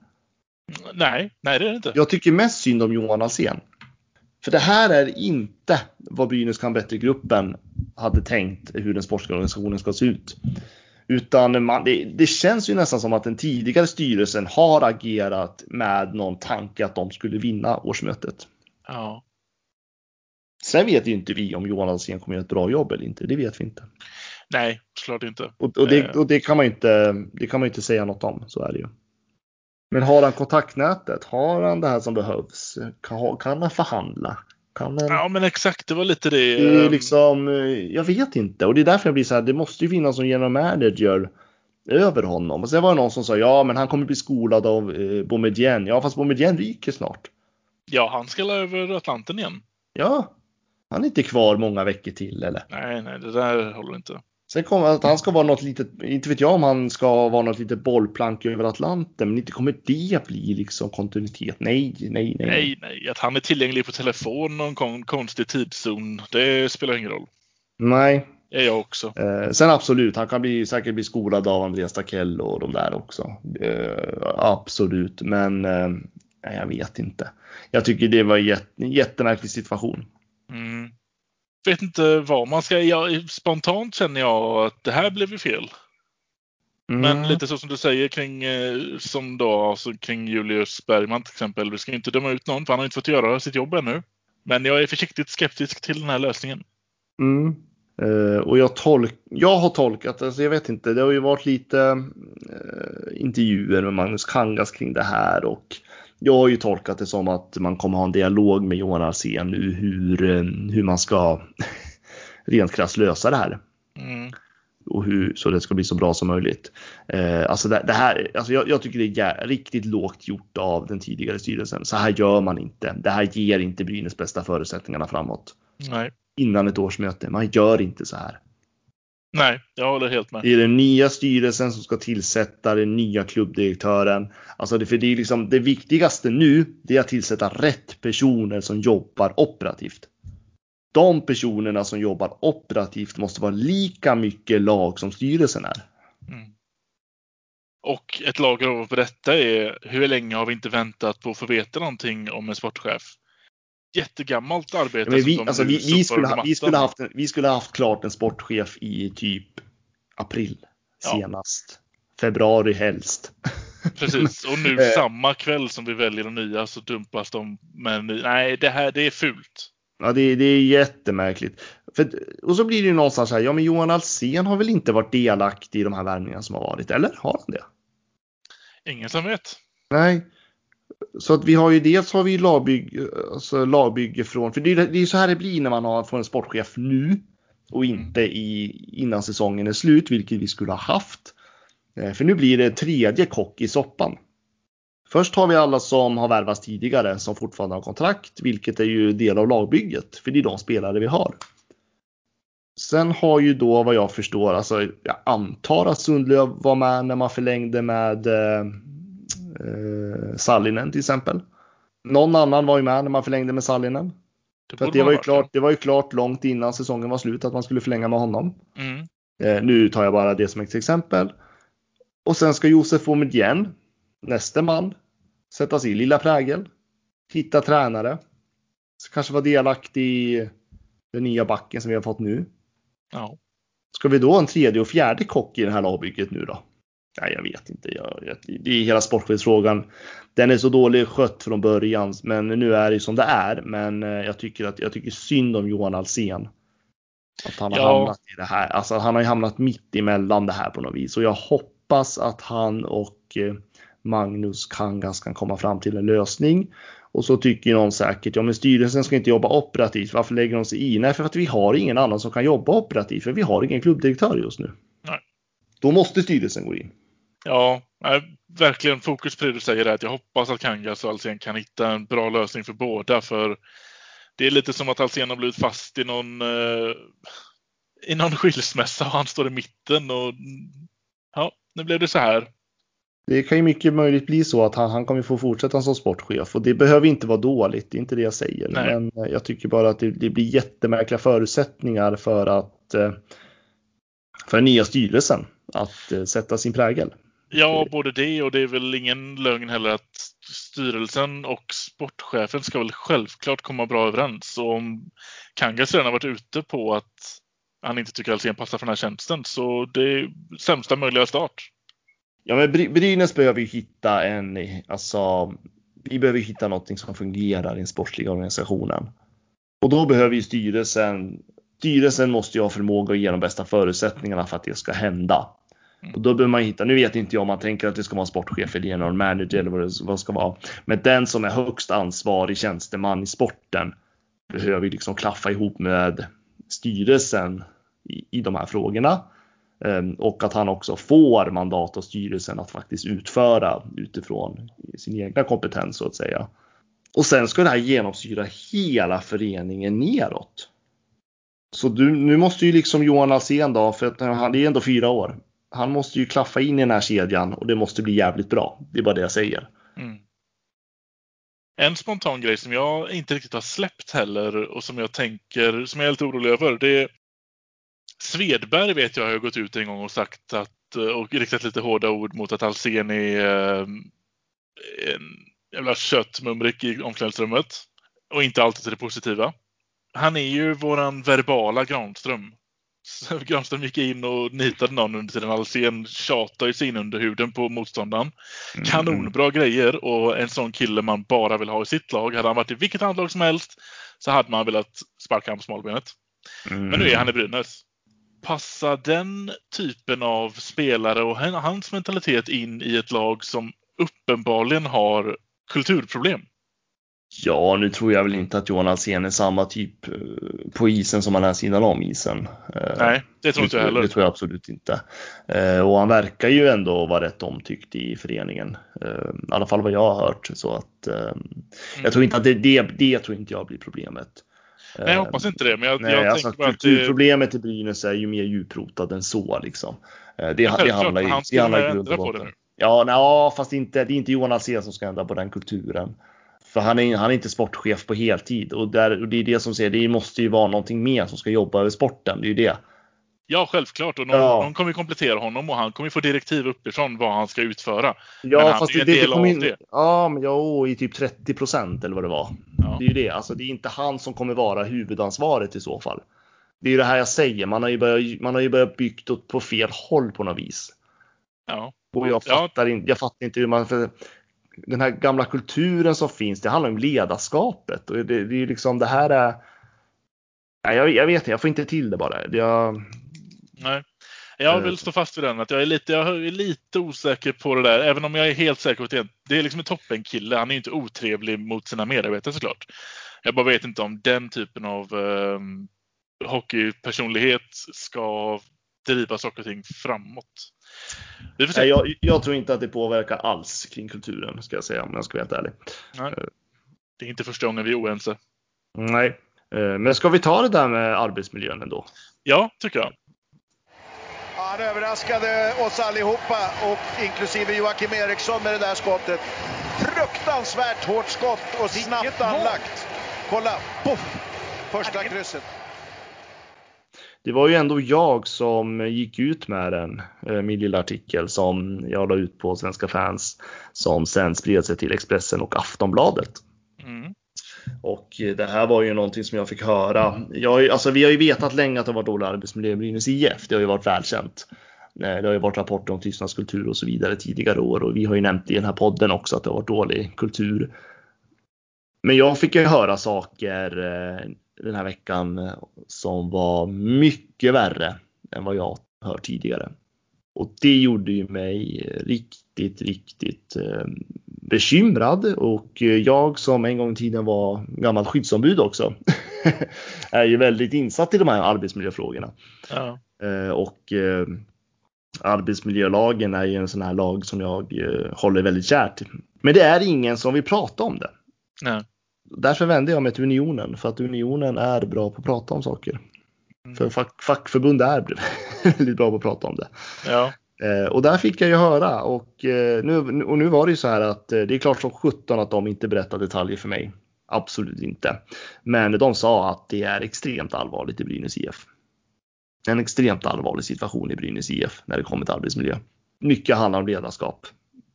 Nej, nej det är det inte. Jag tycker mest synd om Johan Alsen. För det här är inte vad Brynäs kan bättre-gruppen hade tänkt hur den sportsliga organisationen ska se ut. Utan man, det, det känns ju nästan som att den tidigare styrelsen har agerat med någon tanke att de skulle vinna årsmötet. Ja. Sen vet ju inte vi om Johan Alsen kommer göra ett bra jobb eller inte. Det vet vi inte. Nej, såklart inte. Och, och, det, Eh. och det, kan man inte, det kan man inte säga något om. Så är det ju. Men har han kontaktnätet? Har han det här som behövs? Kan, kan han förhandla? Kan han... Ja, men exakt. Det var lite det. Det är ehm, liksom, eh, jag vet inte. Och det är därför jag blir så här, det måste ju finnas någon general manager över honom. Och sen var det någon som sa, ja men han kommer bli skolad av eh, Boumedienne. Ja fast Boumedienne ryker snart. Ja, han ska över Atlanten igen. Ja, han är inte kvar många veckor till eller. Nej, nej, det där håller inte. Sen kommer att han ska vara något litet, inte vet jag om han ska vara något litet bollplank över Atlanten, men inte kommer det bli liksom kontinuitet. Nej, nej, nej. Nej, nej. Att han är tillgänglig på telefon någon kon- konstig tidszon, det spelar ingen roll. Nej. Det är jag också. Eh, sen absolut, han kan bli, säkert bli skolad av Andreas Takell och de där också. Eh, absolut, men eh, jag vet inte. Jag tycker det var en jättemärklig situation. Mm. Vet inte vad man ska... Jag, spontant känner jag att det här blev ju fel. Mm. Men lite så som du säger kring, eh, som då, alltså kring Julius Bergman till exempel. Vi ska inte döma ut någon för han har inte fått göra sitt jobb ännu. Men jag är försiktigt skeptisk till den här lösningen. Mm. Eh, och jag, tolk, jag har tolkat, alltså jag vet inte, det har ju varit lite eh, intervjuer med Magnus Kangas kring det här och jag har ju tolkat det som att man kommer ha en dialog med Johan Alsen nu hur, eh, hur man ska rent krasst lösa det här. Mm. och hur, så det ska bli så bra som möjligt. Eh, alltså det, det här, alltså jag, jag tycker det är jä- riktigt lågt gjort av den tidigare styrelsen. Så här gör man inte. Det här ger inte Brynäs bästa förutsättningarna framåt. Nej. Innan ett årsmöte. Man gör inte så här. Nej, jag håller helt med. Det är den nya styrelsen som ska tillsätta den nya klubbdirektören. Alltså det, för det, är liksom, det viktigaste nu det är att tillsätta rätt personer som jobbar operativt. De personerna som jobbar operativt måste vara lika mycket lag som styrelsen är. Mm. Och ett lager på detta är hur länge har vi inte väntat på att få veta någonting om en sportchef? Jättegammalt arbete. Ja, men vi, alltså, vi, vi, skulle, ha, vi, skulle haft, vi skulle haft klart en sportchef i typ april Ja. senast. Februari helst. Precis, och nu Eh. samma kväll som vi väljer de nya så dumpas de med ny. Nej, det här det är fult. Ja, det, det är jättemärkligt. För, och så blir det ju någonstans här, ja men Johan Alsen har väl inte varit delaktig i de här värvningarna som har varit, eller? Har han det? Ingen som vet. Nej. Så att vi har ju dels har vi lagbygge, alltså lagbygge från, för det är ju så här det blir när man har, får en sportchef nu och inte i, innan säsongen är slut, vilket vi skulle ha haft. Eh, För nu blir det tredje kock i soppan. Först har vi alla som har värvats tidigare som fortfarande har kontrakt, vilket är ju del av lagbygget, för det är de spelare vi har. Sen har ju då vad jag förstår, alltså jag antar att Sundlöv var med när man förlängde med eh, Sallinen till exempel. Någon annan var ju med när man förlängde med Sallinen. För att borde det var, ju klart, det var ju klart långt innan säsongen var slut att man skulle förlänga med honom. Mm. Eh, nu tar jag bara det som ett exempel. Och sen ska Josef Omedjen, nästa man, sätta sin lilla prägel. Hitta tränare. Så kanske vara delaktig i Den nya backen som vi har fått nu. Ja. Ska vi då ha en tredje och fjärde kock i det här lagbygget nu då? Nej, jag vet inte. Jag, jag, det är hela sportchefsfrågan. Den är så dålig skött från början, men nu är det som det är. Men eh, jag tycker att jag tycker synd om Johan Alsen. Att han har Ja. hamnat i det här. Alltså han har ju hamnat mitt emellan det här på något vis och jag hoppas att han och eh, Magnus Kangas kan komma fram till en lösning. Och så tycker någon säkert, ja men styrelsen ska inte jobba operativt, varför lägger de sig i? Nej, för att vi har ingen annan som kan jobba operativt, för vi har ingen klubbdirektör just nu. Nej. Då måste styrelsen gå in. Ja, verkligen fokus på det du säger är att jag hoppas att Kangas och Alsen kan hitta en bra lösning för båda. För det är lite som att Alsen har blivit fast i någon, eh, i någon skilsmässa och han står i mitten. Och ja, nu blev det så här. Det kan ju mycket möjligt bli så att han, han kommer få fortsätta som sportchef och det behöver inte vara dåligt, det är inte det jag säger. Nej. Men eh, jag tycker bara att det, det blir jättemärkliga förutsättningar för att eh, för den nya styrelsen att eh, sätta sin prägel. Ja, både det och det är väl ingen lögn heller att styrelsen och sportchefen ska väl självklart komma bra överens. Och om Kangas redan har varit ute på att han inte tycker Alsen passar för den här tjänsten så det är sämsta möjliga start. Ja, men Brynäs behöver ju hitta en, alltså, vi behöver ju hitta någonting som fungerar i den sportsliga organisationen. Och då behöver ju styrelsen, styrelsen måste ju ha förmåga att ge de bästa förutsättningarna för att det ska hända. Mm. Och då behöver man hitta, nu vet inte jag om man tänker att det ska vara en sportchef eller general manager eller vad det, vad det ska vara. Men den som är högst ansvarig tjänsteman i sporten behöver ju liksom klaffa ihop med styrelsen i, i de här frågorna. Ehm, och att han också får mandat av styrelsen att faktiskt utföra utifrån sin egna kompetens så att säga. Och sen ska det här genomsyra hela föreningen neråt. Så du, nu måste ju liksom Johan Alsén då, för att han det är ändå fyra år. Han måste ju klaffa in i den här kedjan och det måste bli jävligt bra. Det är bara det jag säger. Mm. En spontan grej som jag inte riktigt har släppt heller och som jag tänker, som jag är lite orolig över, det är Svedberg vet jag har gått ut en gång och sagt att och riktat lite hårda ord mot att Alsen är eh, en jävla köttmumrik i omklädningsrummet. Och inte alltid till det positiva. Han är ju våran verbala Granström. Granström gick in och nitade någon under tiden. Alsen tjatade ju sig in under huden på motståndaren. Mm. Kanonbra grejer och en sån kille man bara vill ha i sitt lag. Hade han varit i vilket annat lag som helst så hade man velat sparka honom på smalbenet. Mm. Men nu är han i Brynäs. Passar den typen av spelare och han- hans mentalitet in i ett lag som uppenbarligen har kulturproblem? Ja, nu tror jag väl inte att Johan Alsen är samma typ eh, på isen som han är sidan om isen. Eh, Nej, det tror inte jag Det heller. tror jag absolut inte. Eh, och han verkar ju ändå vara rätt omtyckt i föreningen. I alla fall vad jag har hört. Så att, eh, Jag tror inte att det, det, det tror inte jag blir problemet. Mm. Nej, jag hoppas inte det. Men jag, Nej, jag alltså, tänker att det, kulturproblemet i Brynäs är ju mer djuprotat än så liksom. Det, det handlar ju han det skulle ändra på det nu. Ja, nej, fast inte, det är inte Johan Alsen som ska ändra på den kulturen. För han är, han är inte sportchef på heltid och, där, och det är det som säger, det måste ju vara någonting mer som ska jobba över sporten. Det är ju det. ja, självklart. Och någon, Ja. någon kommer komplettera honom och han kommer ju få direktiv uppifrån vad han ska utföra. Men Ja, han fast är ju en det, del det av in, det. Ja, men jo, i typ 30 procent eller vad det var. Ja. Det är ju det. Alltså, det är inte han som kommer vara huvudansvaret i så fall. Det är ju det här jag säger. Man har ju börjat, man har ju börjat byggt åt på fel håll på något vis. Ja. Och jag Ja. fattar, inte, jag fattar inte hur man... För den här gamla kulturen som finns, det handlar om ledarskapet. Och det, det är ju liksom det här är... Nej, jag, jag vet inte, jag får inte till det bara. Jag, Nej. Jag Eh. vill stå fast vid den. Att jag, är lite, jag är lite osäker på det där. Även om jag är helt säker på att det, det är liksom en toppenkille. Han är ju inte otrevlig mot sina medarbetare såklart. Jag bara vet inte om den typen av eh, hockeypersonlighet ska driva saker och ting framåt. Vi får se. nej, jag, jag tror inte att det påverkar alls kring kulturen, ska jag säga, om jag ska vara helt ärlig. Nej. Det är inte första gången vi är oense. Nej. Eh, Men ska vi ta det där med arbetsmiljön ändå? Ja, tycker jag. Han överraskade oss allihopa, och inklusive Joakim Eriksson med det där skottet. Fruktansvärt hårt skott och snabbt anlagt. Kolla, poff! Första krysset. Det var ju ändå jag som gick ut med den, eh, min lilla artikel som jag la ut på Svenska fans som sen spred sig till Expressen och Aftonbladet. Mm. Och det här var ju någonting som jag fick höra. Jag, alltså, vi har ju vetat länge att det var dålig arbetsmiljö i Brynäs IF. Det har ju varit välkänt. Det har ju varit rapporter om tystnadskultur och så vidare tidigare år och vi har ju nämnt i den här podden också att det har varit dålig kultur. Men jag fick ju höra saker eh, den här veckan som var mycket värre än vad jag hört tidigare. Och det gjorde ju mig riktigt, riktigt eh, bekymrad och jag som en gång i tiden var gammal skyddsombud också är ju väldigt insatt i de här arbetsmiljöfrågorna. Ja. Eh, och eh, arbetsmiljölagen är ju en sån här lag som jag håller väldigt kärt. Men det är ingen som vill prata om det. Nej. Därför vände jag mig till Unionen för att Unionen är bra på att prata om saker. Mm. För fack, fackförbund är väldigt bra på att prata om det. Ja. Eh, och där fick jag ju höra och, eh, nu, och nu var det ju så här att eh, det är klart som 17 att de inte berättar detaljer för mig. Absolut inte. Men de sa att det är extremt allvarligt i Brynäs IF. En extremt allvarlig situation i Brynäs IF när det kommer till arbetsmiljö. Mycket handlar om ledarskap.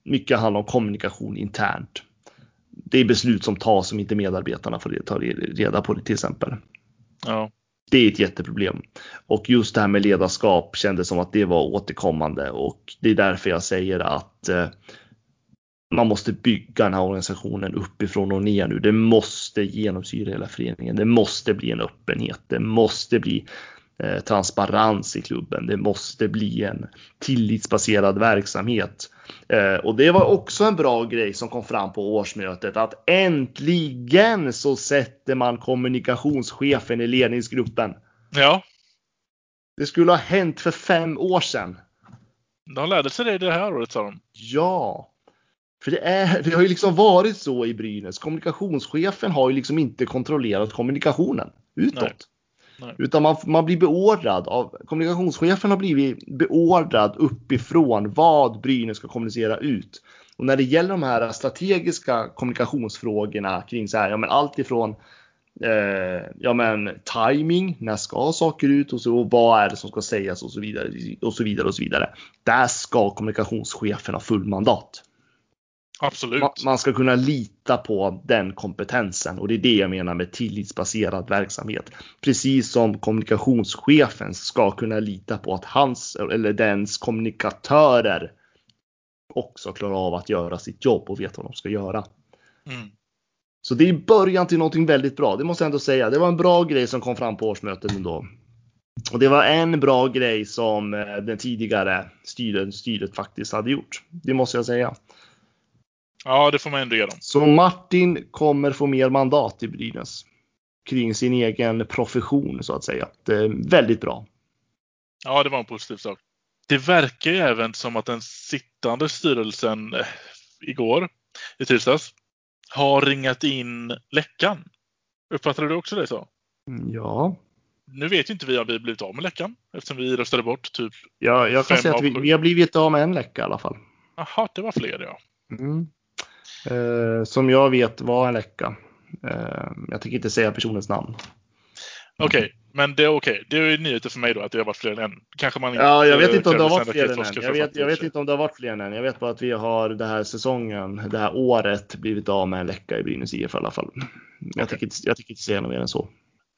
Mycket handlar om kommunikation internt. Det är beslut som tas som inte medarbetarna får ta reda på det till exempel. Ja. Det är ett jätteproblem. Och just det här med ledarskap kändes som att det var återkommande och det är därför jag säger att eh, man måste bygga den här organisationen uppifrån och ner nu. Det måste genomsyra hela föreningen. Det måste bli en öppenhet. Det måste bli eh, transparens i klubben. Det måste bli en tillitsbaserad verksamhet. Eh, och det var också en bra grej som kom fram på årsmötet att äntligen så sätter man kommunikationschefen i ledningsgruppen. Ja. Det skulle ha hänt för fem år sedan. De lärde sig det det här året sa de. Ja. För det, är, det har ju liksom varit så i Brynäs. Kommunikationschefen har ju liksom inte kontrollerat kommunikationen utåt. Nej. Nej. Utan man, man blir beordrad av kommunikationschefen har blivit beordrad uppifrån vad Brynäs ska kommunicera ut. Och när det gäller de här strategiska kommunikationsfrågorna kring så här, ja men allt ifrån eh, ja men timing, när ska saker ut och, så, och vad är det som ska sägas och så vidare och så vidare och så vidare. Där ska kommunikationschefen ha full mandat. Absolut. Man ska kunna lita på den kompetensen och det är det jag menar med tillitsbaserad verksamhet. Precis som kommunikationschefen ska kunna lita på att hans eller dens kommunikatörer också klarar av att göra sitt jobb och vet vad de ska göra. Mm. Så det är början till någonting väldigt bra. Det måste jag ändå säga. Det var en bra grej som kom fram på årsmötet ändå. Och det var en bra grej som eh, den tidigare styret, styret faktiskt hade gjort. Det måste jag säga. Ja, det får man ändå ge dem. Så Martin kommer få mer mandat i Brynäs kring sin egen profession så att säga. Det är väldigt bra. Ja, det var en positiv sak. Det verkar ju även som att den sittande styrelsen eh, igår, i tisdags, har ringat in läckan. Uppfattade du också det så? Mm, ja. Nu vet ju inte vi om vi blivit av med läckan eftersom vi röstade bort typ Ja, jag kan säga att vi, vi, har blivit av med en läcka i alla fall. Jaha, det var fler ja. Mm eh, som jag vet var en läcka. Eh, jag tänker inte säga personens namn. Okej, okay, men det är okej. Okay. Det är nyheter för mig då att det har varit fler än en. Kanske man Ja, jag vet inte om det har varit fler än en. Jag vet, jag vet inte om det har varit fler än en. Jag vet bara att vi har den här säsongen, det här året blivit av med en läcka i Brynäs IF i alla fall. Jag, okay. tänker, inte, jag tänker inte säga något mer än så.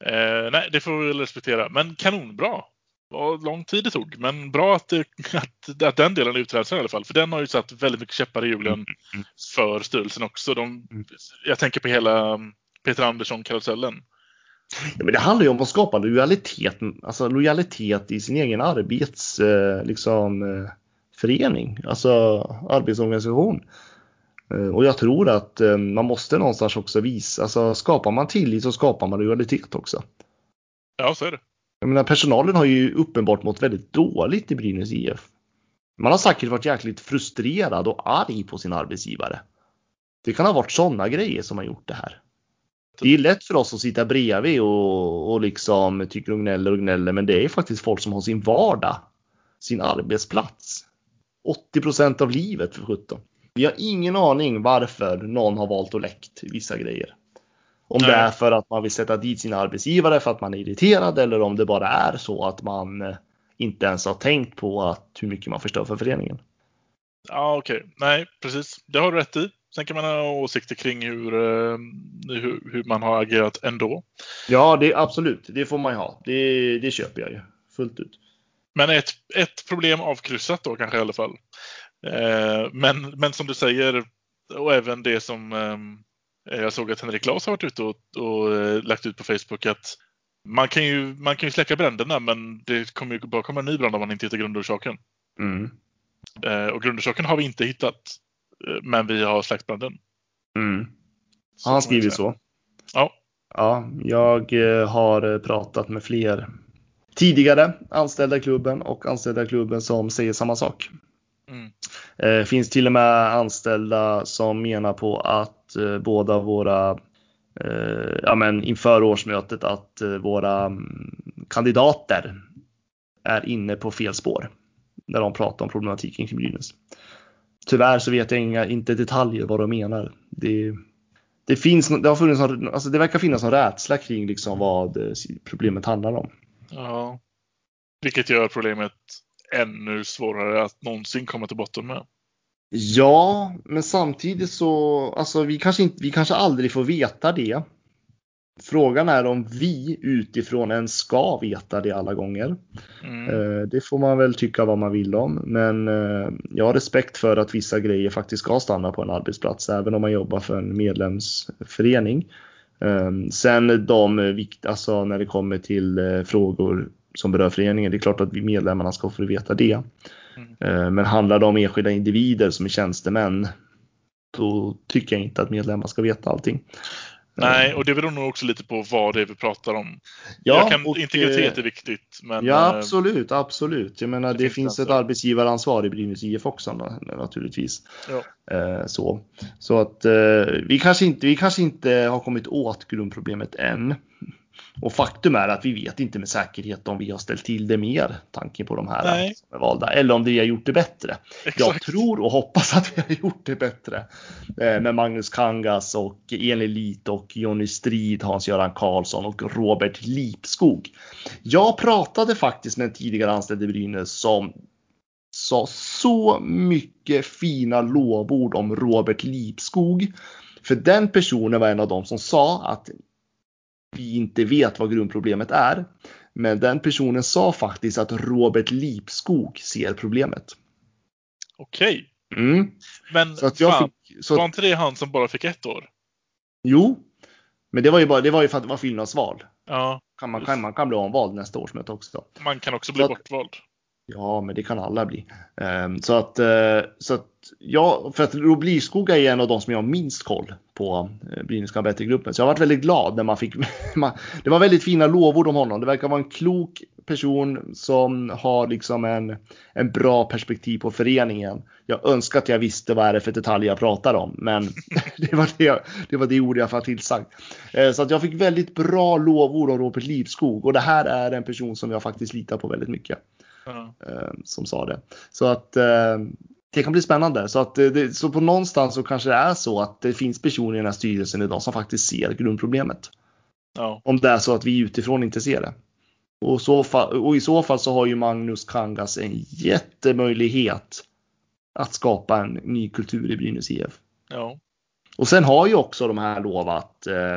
Eh, nej, det får vi respektera. Men kanonbra vad lång tid det tog. Men bra att, att, att den delen utreds i alla fall. För den har ju satt väldigt mycket käppar i hjulen mm, mm. för styrelsen också. De, mm. Jag tänker på hela Peter Andersson-karusellen. Ja, men det handlar ju om att skapa lojalitet, alltså lojalitet i sin egen arbets, eh, liksom, eh, förening, alltså arbetsorganisation. Eh, och jag tror att man måste någonstans också visa, alltså skapar man tillit så skapar man lojalitet också. Ja, så är det. Jag menar, personalen har ju uppenbart mått väldigt dåligt i Brynäs IF. Man har säkert varit jäkligt frustrerad och arg på sin arbetsgivare. Det kan ha varit sådana grejer som har gjort det här. Det är lätt för oss att sitta bredvid och, och liksom tycker och gnäller och gnäller, men det är faktiskt folk som har sin vardag, sin arbetsplats. 80 procent av livet för 17. Vi har ingen aning varför någon har valt att läckt vissa grejer. Om Nej. det är för att man vill sätta dit sina arbetsgivare för att man är irriterad eller om det bara är så att man eh, inte ens har tänkt på att hur mycket man förstör för föreningen. Ja, okej. Okay. Nej, precis. Det har du rätt i. Sen kan man ha åsikter kring hur, eh, hur, hur man har agerat ändå. Ja, det absolut. Det får man ju ha. Det, det köper jag ju fullt ut. Men ett, ett problem avkryssat då kanske i alla fall. Eh, men, men som du säger, och även det som eh, jag såg att Henrik Claes har varit ute och, och eh, lagt ut på Facebook att man kan, ju, man kan ju släcka bränderna men det kommer ju bara komma en ny brand om man inte hittar grundorsaken. Mm. Eh, och grundorsaken har vi inte hittat. eh, Men vi har släckt branden. Mm. Har han skrivit så? Ja. Ja, jag eh, har eh, pratat med fler tidigare anställda i klubben och anställda i klubben som säger samma sak. Mm. Finns till och med anställda som menar på att eh, båda våra, eh, ja men inför årsmötet, att eh, våra mm, kandidater är inne på fel spår när de pratar om problematiken kring Brynäs. Tyvärr så vet jag inga, inte detaljer vad de menar. Det, det, finns, det, har funnits, alltså det verkar finnas en rädsla kring liksom vad eh, problemet handlar om. ja. Vilket gör problemet ännu svårare att någonsin komma till botten med. Ja, men samtidigt så, alltså vi kanske, inte, vi kanske aldrig får veta det. Frågan är om vi utifrån ens ska veta det alla gånger. Mm. Eh, Det får man väl tycka vad man vill om, men eh, jag har respekt för att vissa grejer faktiskt ska stanna på en arbetsplats, även om man jobbar för en medlemsförening. Eh, Sen de, vikt- alltså när det kommer till frågor som berör föreningen, det är klart att vi medlemmarna ska få veta det. Mm. Eh, Men handlar det om enskilda individer som är tjänstemän, då tycker jag inte att medlemmar ska veta allting. Nej, och det beror nog också lite på vad det är vi pratar om. Ja, kan, och, integritet eh, är viktigt, men Ja, eh, absolut, absolut. Jag menar, det det, finns ett gränser. arbetsgivaransvar i Brynäs IF också na- naturligtvis. Ja. Eh, så. så att eh, vi, kanske inte, vi kanske inte har kommit åt grundproblemet än. Och faktum är att vi vet inte med säkerhet om vi har ställt till det mer, tanken på de här Nej. som är valda, eller om vi har gjort det bättre. Jag exakt. tror och hoppas att vi har gjort det bättre. Eh, Med Magnus Kangas och Elin Lit och Jonny Strid, Hans-Göran Karlsson och Robert Lipskog. Jag pratade faktiskt med en tidigare anställd i Brynäs som sa så mycket fina lovord om Robert Lipskog. För den personen var en av dem som sa att vi inte vet vad grundproblemet är. Men den personen sa faktiskt att Robert Lipskog ser problemet. Okej. Mm. Men Så att jag fan, fick, så, var inte det han som bara fick ett år? Jo, men det var ju bara, det var ju för att det var fyllnadsval. Ja, Kan man, kan, man kan bli omvald nästa årsmöte också. man kan också bli Så att- bortvald. Ja, men det kan alla bli. Ehm, så att, eh, så att ja, för att Roblirskog är en av de som jag har minst koll på eh, Brynäs gruppen Så jag har varit väldigt glad när man fick, man- det var väldigt fina lovord om honom. Det verkar vara en klok person som har liksom en, en bra perspektiv på föreningen. Jag önskar att jag visste vad är det för detaljer jag pratar om, men det var det, det var det ord jag fick tillsagt. Eh, så att jag fick väldigt bra lovord om Robert Livskog och det här är en person som jag faktiskt litar på väldigt mycket Eh, som sa det. Så att eh, det kan bli spännande. Så, att, eh, det, så på någonstans så kanske det är så att det finns personer i den här styrelsen idag som faktiskt ser grundproblemet. Ja. Om det är så att vi utifrån inte ser det. Och, så fall, och i så fall så har ju Magnus Kangas en jättemöjlighet att skapa en ny kultur i Brynäs IF. ja. Och sen har ju också de här lovat, eh,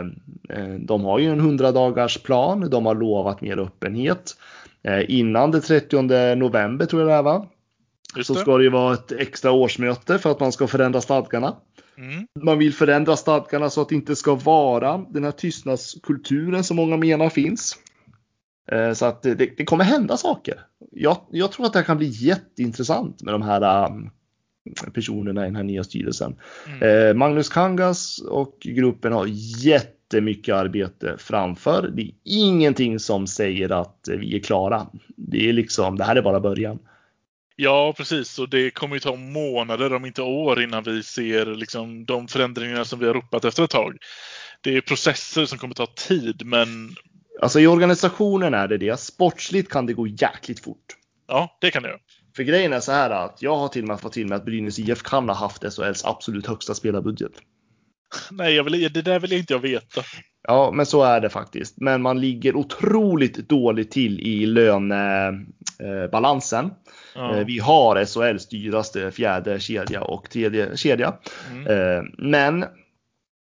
eh, de har ju en 100 dagars plan, de har lovat mer öppenhet. Eh, innan det 30 november tror jag det är va? Just Så det. ska det ju vara ett extra årsmöte för att man ska förändra stadgarna. Mm. Man vill förändra stadgarna så att det inte ska vara den här tystnadskulturen som många menar finns. Eh, Så att det, det kommer hända saker. Jag, jag tror att det här kan bli jätteintressant med de här um, personerna i den här nya styrelsen. Mm. Eh, Magnus Kangas och gruppen har jättemycket arbete framför. Det är ingenting som säger att vi är klara. Det är liksom, det här är bara början. Ja, precis. Och det kommer ju ta månader, om inte år, innan vi ser liksom, de förändringar som vi har ropat efter ett tag. Det är processer som kommer ta tid, men Alltså i organisationen är det det. Sportsligt kan det gå jäkligt fort. ja, det kan det göra. För grejen är så här att jag har till och med fått till mig att Brynäs IF kan ha haft SHLs absolut högsta spelarbudget. Nej, jag vill, det där vill inte jag veta. Ja, men så är det faktiskt. Men man ligger otroligt dåligt till i löne, eh, balansen. Ja. Eh, vi har SHLs dyraste fjärde kedja och tredje kedja. Mm. Eh, men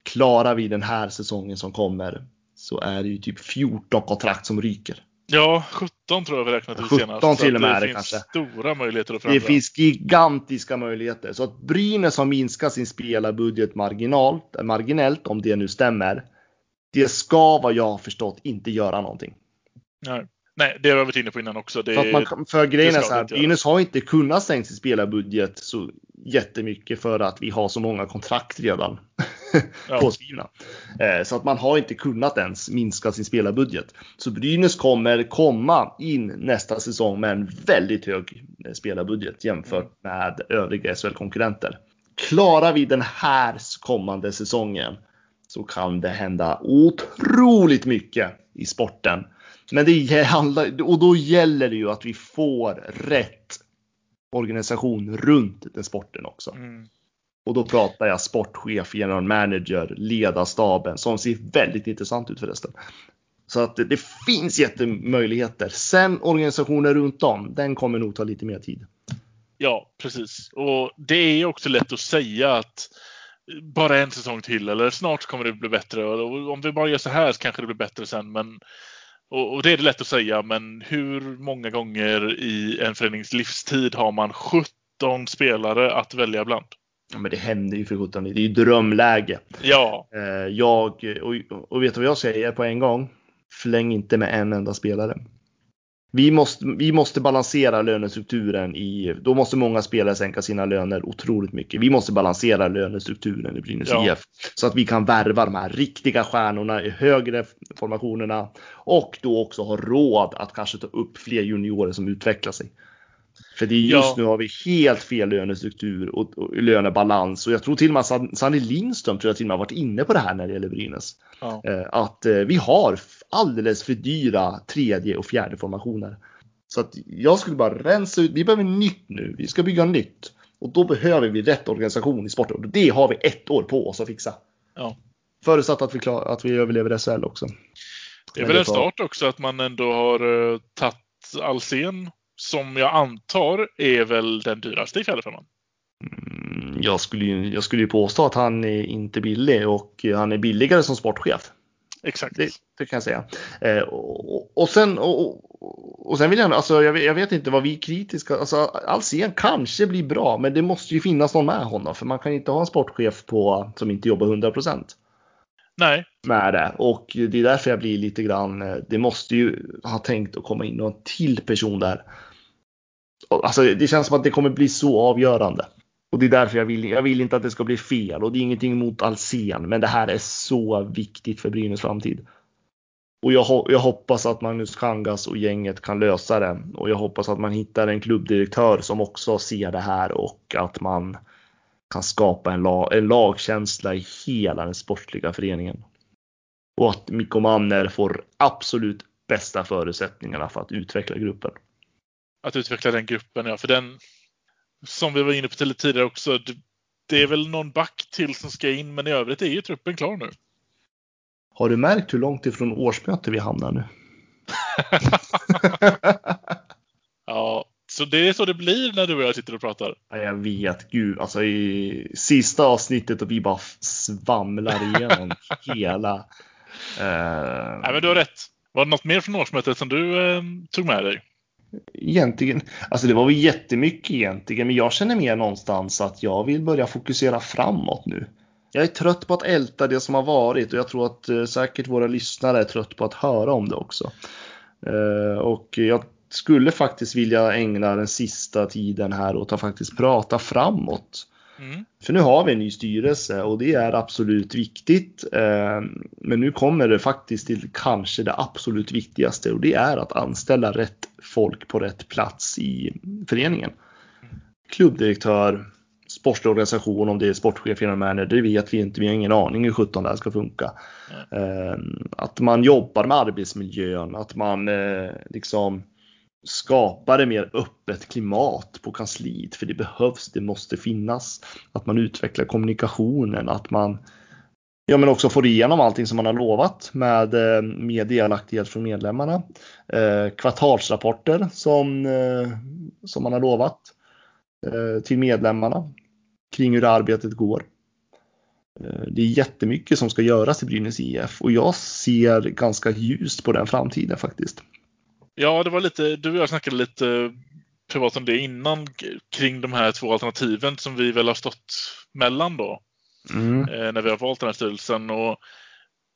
klarar vi den här säsongen som kommer så är det ju typ 14 kontrakt som ryker. Ja, 17 tror jag vi räknat ut 17 senast. Till och med det det finns kanske. stora möjligheter att Det förändra. finns gigantiska möjligheter. Så att Brynäs har minskat sin spelarbudget marginalt, eh, marginellt, om det nu stämmer. Det ska vad jag har förstått inte göra någonting. Nej. Nej, det har vi varit inne på innan också. Det, För, man, för grejen är så här. Brynäs har inte kunnat sänka sin spelarbudget så jättemycket för att vi har så många kontrakt redan Ja. påskrivna. Eh, Så att man har inte kunnat ens minska sin spelarbudget. Så Brynäs kommer komma in nästa säsong med en väldigt hög eh, spelarbudget jämfört med övriga SHL-konkurrenter. Klarar vi den här kommande säsongen så kan det hända otroligt mycket i sporten. Men det handlar, och då gäller det ju att vi får rätt organisation runt den sporten också. Mm. Och då pratar jag sportchef, general manager, ledarstaben som ser väldigt intressant ut förresten. Så att det, det finns jättemöjligheter. Sen organisationen runt om, den kommer nog ta lite mer tid. Ja, precis. Och det är också lätt att säga att bara en säsong till eller snart kommer det bli bättre. Och om vi bara gör så här så kanske det blir bättre sen. Men, och, och det är det lätt att säga, men hur många gånger i en förenings livstid har man 17 spelare att välja bland? Ja, men det händer ju för sjutton. Det är ju drömläge. Ja, Eh, Jag, och, och vet du vad jag säger på en gång? Fläng inte med en enda spelare. Vi måste, vi måste balansera lönestrukturen i, då måste många spelare sänka sina löner otroligt mycket. Vi måste balansera lönestrukturen i Brynäs Ja. IF så att vi kan värva de här riktiga stjärnorna i högre formationerna och då också ha råd att kanske ta upp fler juniorer som utvecklar sig. För det är just Ja. nu har vi helt fel lönestruktur och, och lönebalans och jag tror till och med San- Sanny Lindström tror jag till och med har varit inne på det här när det gäller Brynäs. ja. Eh, att eh, vi har alldeles för dyra tredje och fjärde formationer. Så att jag skulle bara rensa ut. Vi behöver nytt nu. Vi ska bygga nytt och då behöver vi rätt organisation i sporten. Och det har vi ett år på oss att fixa. Ja. Förutsatt att vi, klar, att vi överlever SHL också. Det är väl en tar- start också att man ändå har uh, tagit Alsen som jag antar är väl den dyraste i fjällfemman. Mm, Jag skulle, ju, jag skulle ju påstå att han är inte billig och han är billigare som sportchef. Exakt. Det, det kan jag säga. Eh, och, och, sen, och, och- sen vill jag, alltså, jag, vet, jag vet inte vad vi är kritiska, alltså Alsen kanske blir bra, men det måste ju finnas någon med honom, för man kan inte ha en sportchef på, som inte jobbar 100% Nej, med det. Och det är därför jag blir lite grann, det måste ju ha tänkt att komma in någon till person där. Alltså det känns som att det kommer bli så avgörande. Och det är därför jag vill, jag vill inte att det ska bli fel. Och det är ingenting mot Alsen, men det här är så viktigt för Brynäs framtid. Och jag, jag hoppas att Magnus Kangas och gänget kan lösa det. Och jag hoppas att man hittar en klubbdirektör som också ser det här och att man kan skapa en, lag, en lagkänsla i hela den sportsliga föreningen. Och att Mikko Manner får absolut bästa förutsättningarna för att utveckla gruppen att utveckla den gruppen, ja. För den, som vi var inne på till tidigare också, det, är väl någon back till som ska in, men i övrigt är ju truppen klar nu. Har du märkt hur långt ifrån årsmöte vi hamnar nu? Ja, så det är så det blir när du och jag sitter och pratar. Ja, jag vet, gud, alltså i sista avsnittet och vi bara svamlar igenom hela. Eh, Nej, men du har rätt. Var det något mer från årsmötet som du eh, tog med dig? Egentligen, alltså det var väl jättemycket egentligen, men jag känner mer någonstans att jag vill börja fokusera framåt nu. Jag är trött på att älta det som har varit och jag tror att eh, säkert våra lyssnare är trött på att höra om det också. Eh, och jag skulle faktiskt vilja ägna den sista tiden här åt att faktiskt prata framåt. Mm. För nu har vi en ny styrelse och det är absolut viktigt. Eh, Men nu kommer det faktiskt till kanske det absolut viktigaste och det är att anställa rätt folk på rätt plats i föreningen. Klubbdirektör, sportslig organisation, om det är sportchef eller manager, det vet vi inte. Vi har ingen aning hur sjutton det här ska funka. Eh, Att man jobbar med arbetsmiljön, att man eh, liksom skapar ett mer öppet klimat på kansliet, för det behövs, det måste finnas. Att man utvecklar kommunikationen, att man Ja, men också får igenom allting som man har lovat med eh, mer delaktighet från medlemmarna. Eh, kvartalsrapporter som, eh, som man har lovat eh, till medlemmarna kring hur arbetet går. Eh, det är jättemycket som ska göras i Brynäs IF och jag ser ganska ljust på den framtiden faktiskt. Ja, det var lite, du och jag snackade lite privat om det innan kring de här två alternativen som vi väl har stått mellan då. Mm. Eh, när vi har valt den här styrelsen. Och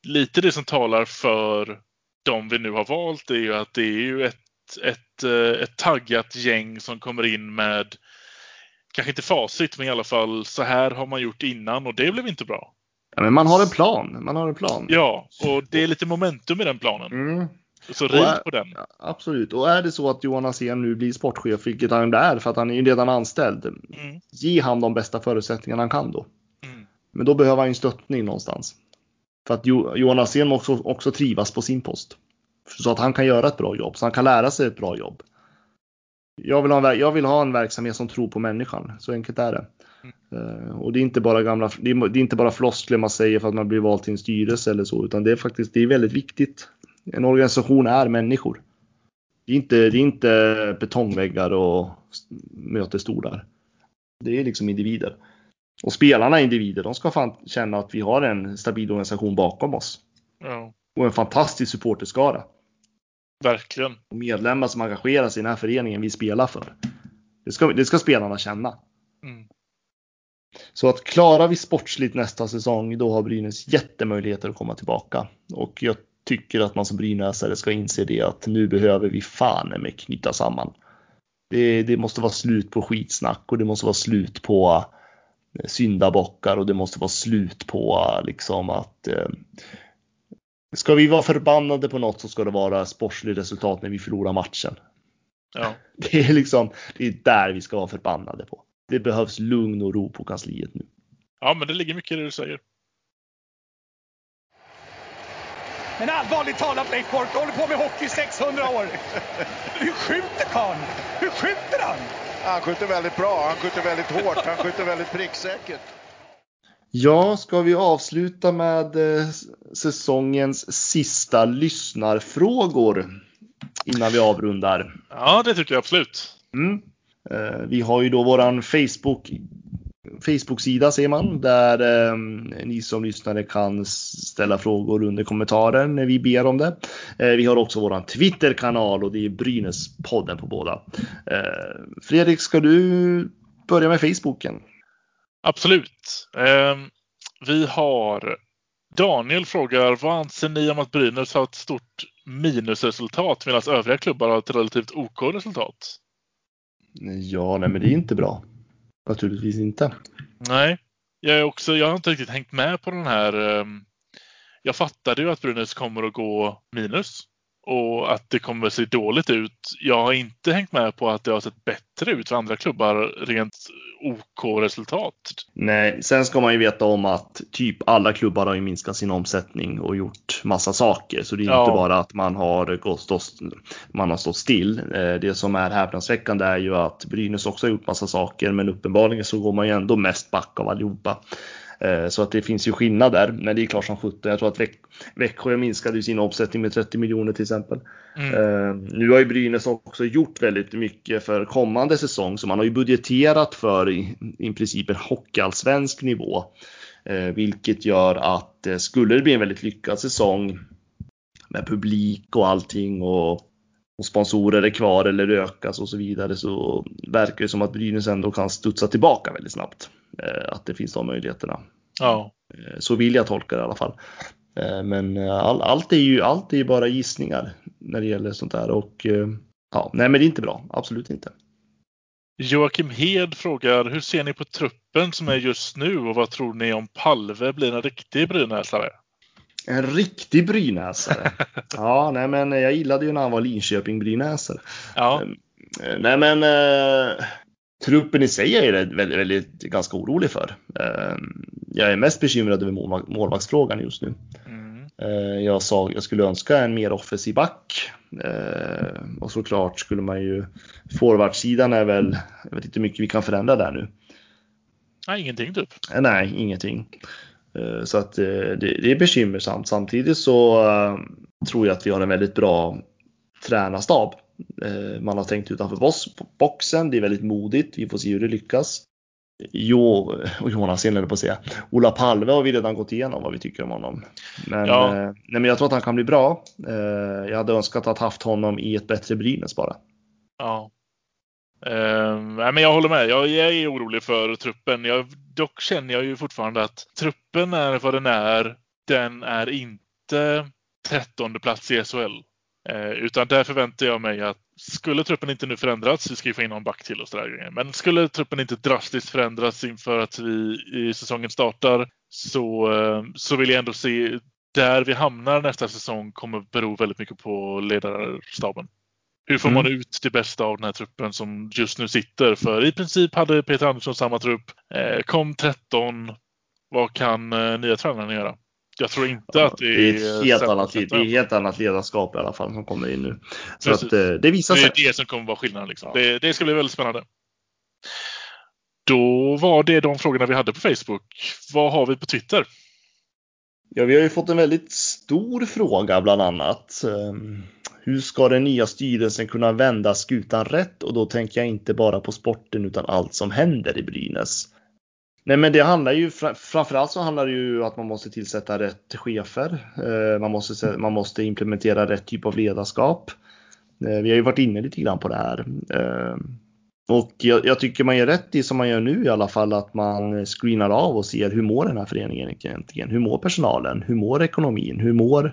lite det som talar för de vi nu har valt är ju att det är ju ett, ett, eh, ett taggat gäng som kommer in med kanske inte facit, men i alla fall så här har man gjort innan och det blev inte bra. Ja, men man har en plan. Man har en plan. Ja, och det är lite momentum i den planen. Mm. Så rid på den. Absolut. Och är det så att Johan Asén nu blir sportchef, vilket han är för att han är ju redan anställd. Mm. Ge han de bästa förutsättningarna han kan då. Mm. Men då behöver han ju stöttning någonstans. För att Johan Asén måste också, också trivas på sin post. Så att han kan göra ett bra jobb, så han kan lära sig ett bra jobb. Jag vill ha en, jag vill ha en verksamhet som tror på människan, så enkelt är det. Mm. och det är inte bara gamla, det är, det är inte bara floskler man säger för att man blir vald till en styrelse eller så, utan det är faktiskt, det är väldigt viktigt en organisation är människor. Det är inte, det är inte betongväggar och mötesstolar. Det är liksom individer. Och spelarna är individer. De ska fan känna att vi har en stabil organisation bakom oss. Ja. Och en fantastisk supporterskara. Verkligen. Och medlemmar som engagerar sig i den här föreningen vi spelar för. Det ska, det ska spelarna känna. Mm. Så att klarar vi sportsligt nästa säsong, då har Brynäs jättemöjligheter att komma tillbaka. Och jag tycker att man som brynäsare ska inse det att nu behöver vi fan med knyta samman. Det, det, måste vara slut på skitsnack och det måste vara slut på eh, syndabockar och det måste vara slut på liksom att eh, Ska vi vara förbannade på något så ska det vara sportsligt resultat när vi förlorar matchen. Ja. Det är liksom, det är där vi ska vara förbannade på. Det behövs lugn och ro på kansliet nu. Ja, men det ligger mycket i det du säger. Men allvarligt talat Leif Boork, du håller på med hockey i 600 år. Hur skjuter karln? Hur skjuter han? Han skjuter väldigt bra, han skjuter väldigt hårt, han skjuter väldigt pricksäkert. Ja, ska vi avsluta med eh, säsongens sista lyssnarfrågor innan vi avrundar? Ja, det tycker jag absolut. Mm. Eh, vi har ju då våran Facebook Facebook-sida ser man där eh, ni som lyssnare kan ställa frågor under kommentarer när vi ber om det. Eh, vi har också våran Twitter-kanal och det är Brynäs-podden på båda. Eh, Fredrik, ska du börja med Facebooken? Absolut. Ehm, vi har Daniel frågar vad anser ni om att Brynäs har ett stort minusresultat medan övriga klubbar har ett relativt OK resultat? Ja, nej men det är inte bra. Naturligtvis inte. Nej, jag, är också, jag har inte riktigt hängt med på den här. Ehm, jag fattade ju att Brynäs kommer att gå minus och att det kommer att se dåligt ut. Jag har inte hängt med på att det har sett bättre ut för andra klubbar rent OK-resultat. Nej, sen ska man ju veta om att typ alla klubbar har ju minskat sin omsättning och gjort massa saker. Så det är ja. inte bara att man har, gått, stått, man har stått still. Eh, det som är häpnadsväckande är ju att Brynäs också har gjort massa saker, men uppenbarligen så går man ju ändå mest back av allihopa. Eh, så att det finns ju skillnad där, men det är klart som sjutton. Jag tror att Växjö minskade sin omsättning med 30 miljoner till exempel. Mm. Uh, nu har ju Brynäs också gjort väldigt mycket för kommande säsong, så man har ju budgeterat för i, i princip en hockeyallsvensk nivå. Uh, vilket gör att skulle det bli en väldigt lyckad säsong med publik och allting och, och sponsorer är kvar eller ökas och så vidare så verkar det som att Brynäs ändå kan studsa tillbaka väldigt snabbt. Att det finns de möjligheterna. Ja. Så vill jag tolka det i alla fall. Eh, men eh, all, allt, är ju, allt är ju bara gissningar när det gäller sånt där och eh, ja, nej men det är inte bra. Absolut inte. Joakim Hed frågar, hur ser ni på truppen som är just nu och vad tror ni om Palve blir en riktig brynäsare? En riktig brynäsare? ja, nej men jag gillade ju när han var Linköping-brynäsare. Ja. Nej men eh, truppen i sig är jag väldigt, väldigt, ganska orolig för. Eh, jag är mest bekymrad över målvaktsfrågan just nu. Mm. Eh, jag, sa, jag skulle önska en mer offensiv back. Eh, och såklart skulle man ju, forwardsidan är väl, jag vet inte hur mycket vi kan förändra där nu. Nej, ingenting typ. Nej, ingenting. Så att det, det är bekymmersamt. Samtidigt så tror jag att vi har en väldigt bra tränarstab. Man har tänkt utanför boxen. Det är väldigt modigt. Vi får se hur det lyckas. Jo, och Jonas höll på att säga. Ola Palve har vi redan gått igenom vad vi tycker om honom. Men, ja. nej, men jag tror att han kan bli bra. Jag hade önskat att haft honom i ett bättre Brynäs bara. Ja. Uh, men jag håller med. Jag, jag, är orolig för truppen. Jag, dock känner jag ju fortfarande att truppen är vad den är. Den är inte trettonde plats i SHL. Uh, utan där förväntar jag mig att skulle truppen inte nu förändras, vi ska ju få in någon back till och sådär. Men skulle truppen inte drastiskt förändras inför att vi i säsongen startar så, uh, så vill jag ändå se där vi hamnar nästa säsong kommer bero väldigt mycket på ledarstaben. Hur får man mm. ut det bästa av den här truppen som just nu sitter? För i princip hade Peter Andersson samma trupp. Eh, kom 13. Vad kan eh, nya tränaren göra? Jag tror inte ja, att det är... Det är ett helt, annat, det är helt annat ledarskap i alla fall som kommer in nu. Så att, eh, det visar sig. Det är det som kommer vara skillnaden. Liksom. Ja. Det, det ska bli väldigt spännande. Då var det de frågorna vi hade på Facebook. Vad har vi på Twitter? Ja, vi har ju fått en väldigt stor fråga bland annat. Ehm, hur ska den nya styrelsen kunna vända skutan rätt? Och då tänker jag inte bara på sporten utan allt som händer i Brynäs. Nej, men det handlar ju framförallt så handlar det ju om att man måste tillsätta rätt chefer. Eh, man måste, man måste implementera rätt typ av ledarskap. Eh, vi har ju varit inne lite grann på det här. Eh, och jag, jag, tycker man gör rätt i som man gör nu i alla fall att man screenar av och ser hur mår den här föreningen egentligen? Hur mår personalen? Hur mår ekonomin? Hur mår Eh,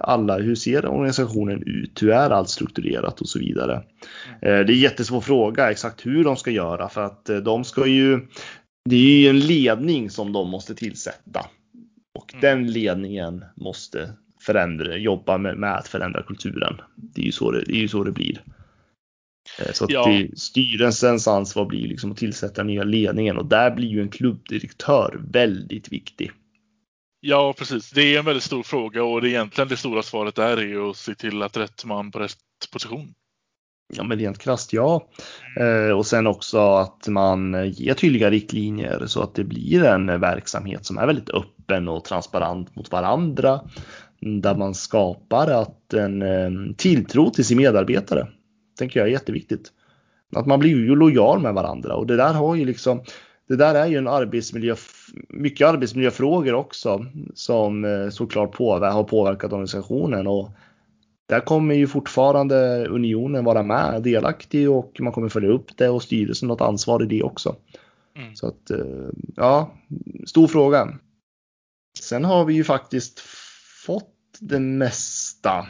alla, hur ser organisationen ut? Hur är allt strukturerat och så vidare? Eh, det är en jättesvår fråga exakt hur de ska göra för att eh, de ska ju, det är ju en ledning som de måste tillsätta och mm. den ledningen måste förändra, jobba med, med, att förändra kulturen. Det är ju så det, det, är ju så det blir. Så ja. det, styrelsens ansvar blir liksom att tillsätta nya ledningen och där blir ju en klubbdirektör väldigt viktig. Ja, precis. Det är en väldigt stor fråga och det egentligen det stora svaret där är ju att se till att rätt man på rätt position. Ja, men rent krasst ja. Eh, och sen också att man ger tydliga riktlinjer så att det blir en verksamhet som är väldigt öppen och transparent mot varandra. Där man skapar att en eh, tilltro till sin medarbetare. tänker jag är jätteviktigt. Att man blir ju lojal med varandra och det där har ju liksom det där är ju en arbetsmiljö, mycket arbetsmiljöfrågor också som eh, såklart påver har påverkat organisationen och där kommer ju fortfarande unionen vara med delaktig och man kommer följa upp det och styrelsen har ett ansvar i det också. Mm. Så att eh, ja, stor fråga. Sen har vi ju faktiskt fått det mesta.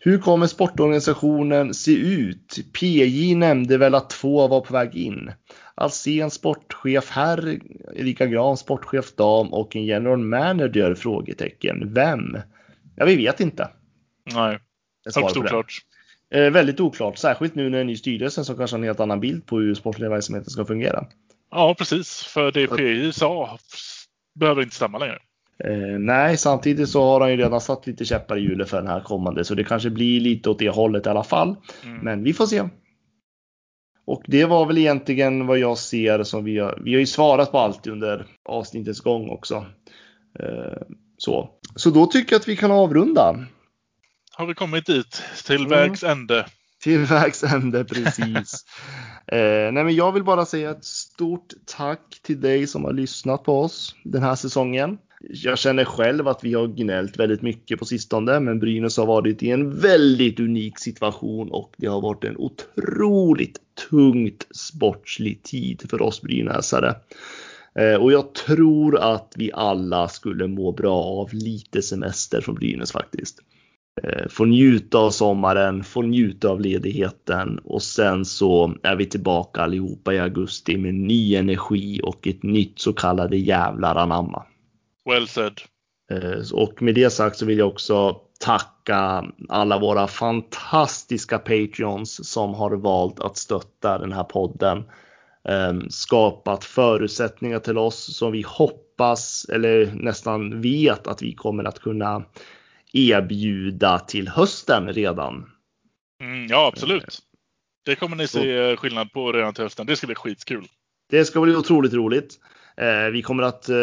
Hur kommer sportorganisationen se ut? PJ nämnde väl att två var på väg in. Alsen sportchef herr, Erika Gran sportchef dam och en general manager? Frågetecken. Vem? Ja, vi vet inte. Nej, högst oklart. Eh, väldigt oklart, särskilt nu när en ny styrelse som kanske har en helt annan bild på hur sportliga verksamheten ska fungera. Ja, precis. För det PI sa behöver inte stämma längre. Eh, nej, samtidigt så har han ju redan satt lite käppar i hjulet för den här kommande, så det kanske blir lite åt det hållet i alla fall. Mm. Men vi får se. Och det var väl egentligen vad jag ser som vi har. Vi har ju svarat på allt under avsnittets gång också. Eh, så. så då tycker jag att vi kan avrunda. Har vi kommit dit? Till mm. vägs ände? Till vägs ände, precis. eh, nej men jag vill bara säga ett stort tack till dig som har lyssnat på oss den här säsongen. Jag känner själv att vi har gnällt väldigt mycket på sistone, men Brynäs har varit i en väldigt unik situation och det har varit en otroligt tungt sportslig tid för oss brynäsare. Eh, och jag tror att vi alla skulle må bra av lite semester från Brynäs faktiskt. Eh, få njuta av sommaren, få njuta av ledigheten och sen så är vi tillbaka allihopa i augusti med ny energi och ett nytt så kallade jävlar anamma. Well said. Eh, och med det sagt så vill jag också tacka alla våra fantastiska Patreons som har valt att stötta den här podden. Ehm, skapat förutsättningar till oss som vi hoppas eller nästan vet att vi kommer att kunna erbjuda till hösten redan. Mm, ja, absolut. Det kommer ni se skillnad på redan till hösten. Det ska bli skitkul. Det ska bli otroligt roligt. Eh, vi kommer att eh,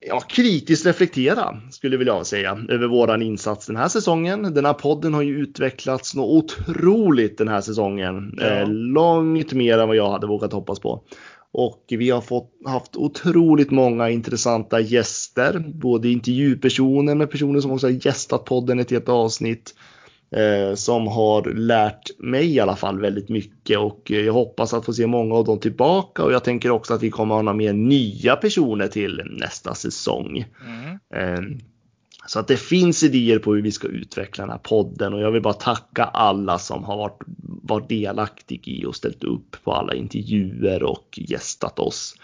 ja, kritiskt reflektera skulle jag vilja säga över våran insats den här säsongen. Den här podden har ju utvecklats något otroligt den här säsongen. Ja. Eh, långt mer än vad jag hade vågat hoppas på. Och vi har fått, haft otroligt många intressanta gäster, både intervjupersoner med personer som också har gästat podden ett helt avsnitt. Eh, som har lärt mig i alla fall väldigt mycket och eh, jag hoppas att få se många av dem tillbaka och jag tänker också att vi kommer att ha några mer nya personer till nästa säsong. Mm. Eh, Så att det finns idéer på hur vi ska utveckla den här podden och jag vill bara tacka alla som har varit, varit delaktig i och ställt upp på alla intervjuer och gästat oss.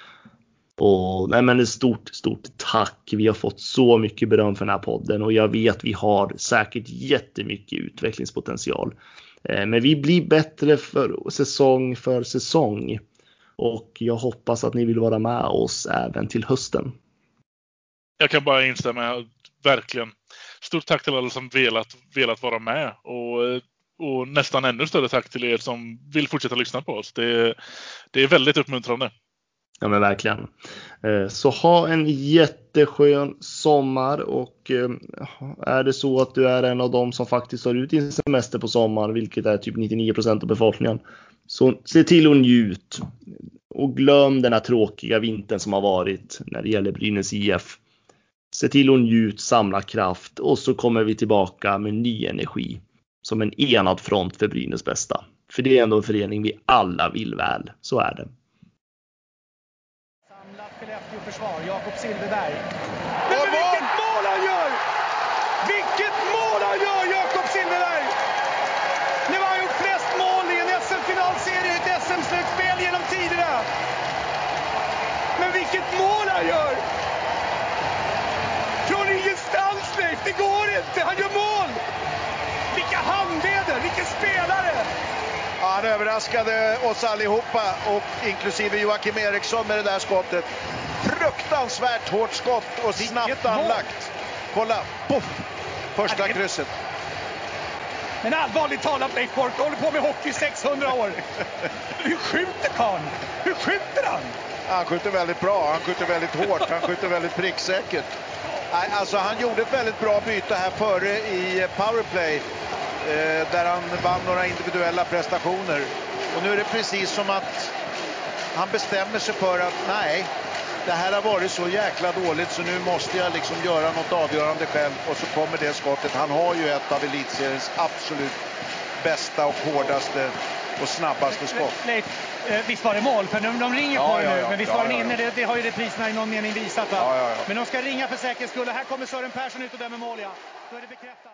Och nej men ett stort, stort tack. Vi har fått så mycket beröm för den här podden och jag vet vi har säkert jättemycket utvecklingspotential. Eh, men vi blir bättre för säsong för säsong och jag hoppas att ni vill vara med oss även till hösten. Jag kan bara instämma, verkligen. Stort tack till alla som velat, velat vara med och, och nästan ännu större tack till er som vill fortsätta lyssna på oss. Det, det är väldigt uppmuntrande. Ja men verkligen. Eh, så ha en jätteskön sommar och eh, är det så att du är en av dem som faktiskt tar ut din semester på sommaren, vilket är typ 99% av befolkningen, så se till att njut. Och glöm den här tråkiga vintern som har varit när det gäller Brynäs IF. Se till att njut, samla kraft och så kommer vi tillbaka med ny energi som en enad front för Brynäs bästa. För det är ändå en förening vi alla vill väl. Så är det. Silfverberg. Men vilket mål han gör! Vilket mål han gör, Jakob Silfverberg! Nu har han gjort flest mål i en SM-finalserie i ett SM-slutspel genom tiderna. Men vilket mål han gör! Från ingenstans, Leif! Det går inte! Han gör mål! Vilka handleder! Vilken spelare! Ja, han överraskade oss allihopa, och inklusive Joakim Eriksson med det där skottet. Fruktansvärt hårt skott och snabbt anlagt. Kolla, poff! Första krysset. Men allvarligt talat Leif Boork, du håller på med hockey i 600 år. Hur skjuter karln? Hur skjuter han? Han skjuter väldigt bra, han skjuter väldigt hårt, han skjuter väldigt pricksäkert. Alltså han gjorde ett väldigt bra byte här före i powerplay. Eh, där han vann några individuella prestationer. Och nu är det precis som att han bestämmer sig för att nej, det här har varit så jäkla dåligt så nu måste jag liksom göra något avgörande själv. Och så kommer det skottet. Han har ju ett av elitseriens absolut bästa och hårdaste och snabbaste skott. Leif, eh, visst var det mål? För de, de ringer Ja, på det ja, nu. ja. Men visst var den ja, ja. inne? Det, det har ju repriserna i någon mening visat. Men de ska ringa för säkerhets skull. Här kommer Sören Persson ut och dömer mål, ja. Då är det bekräftat.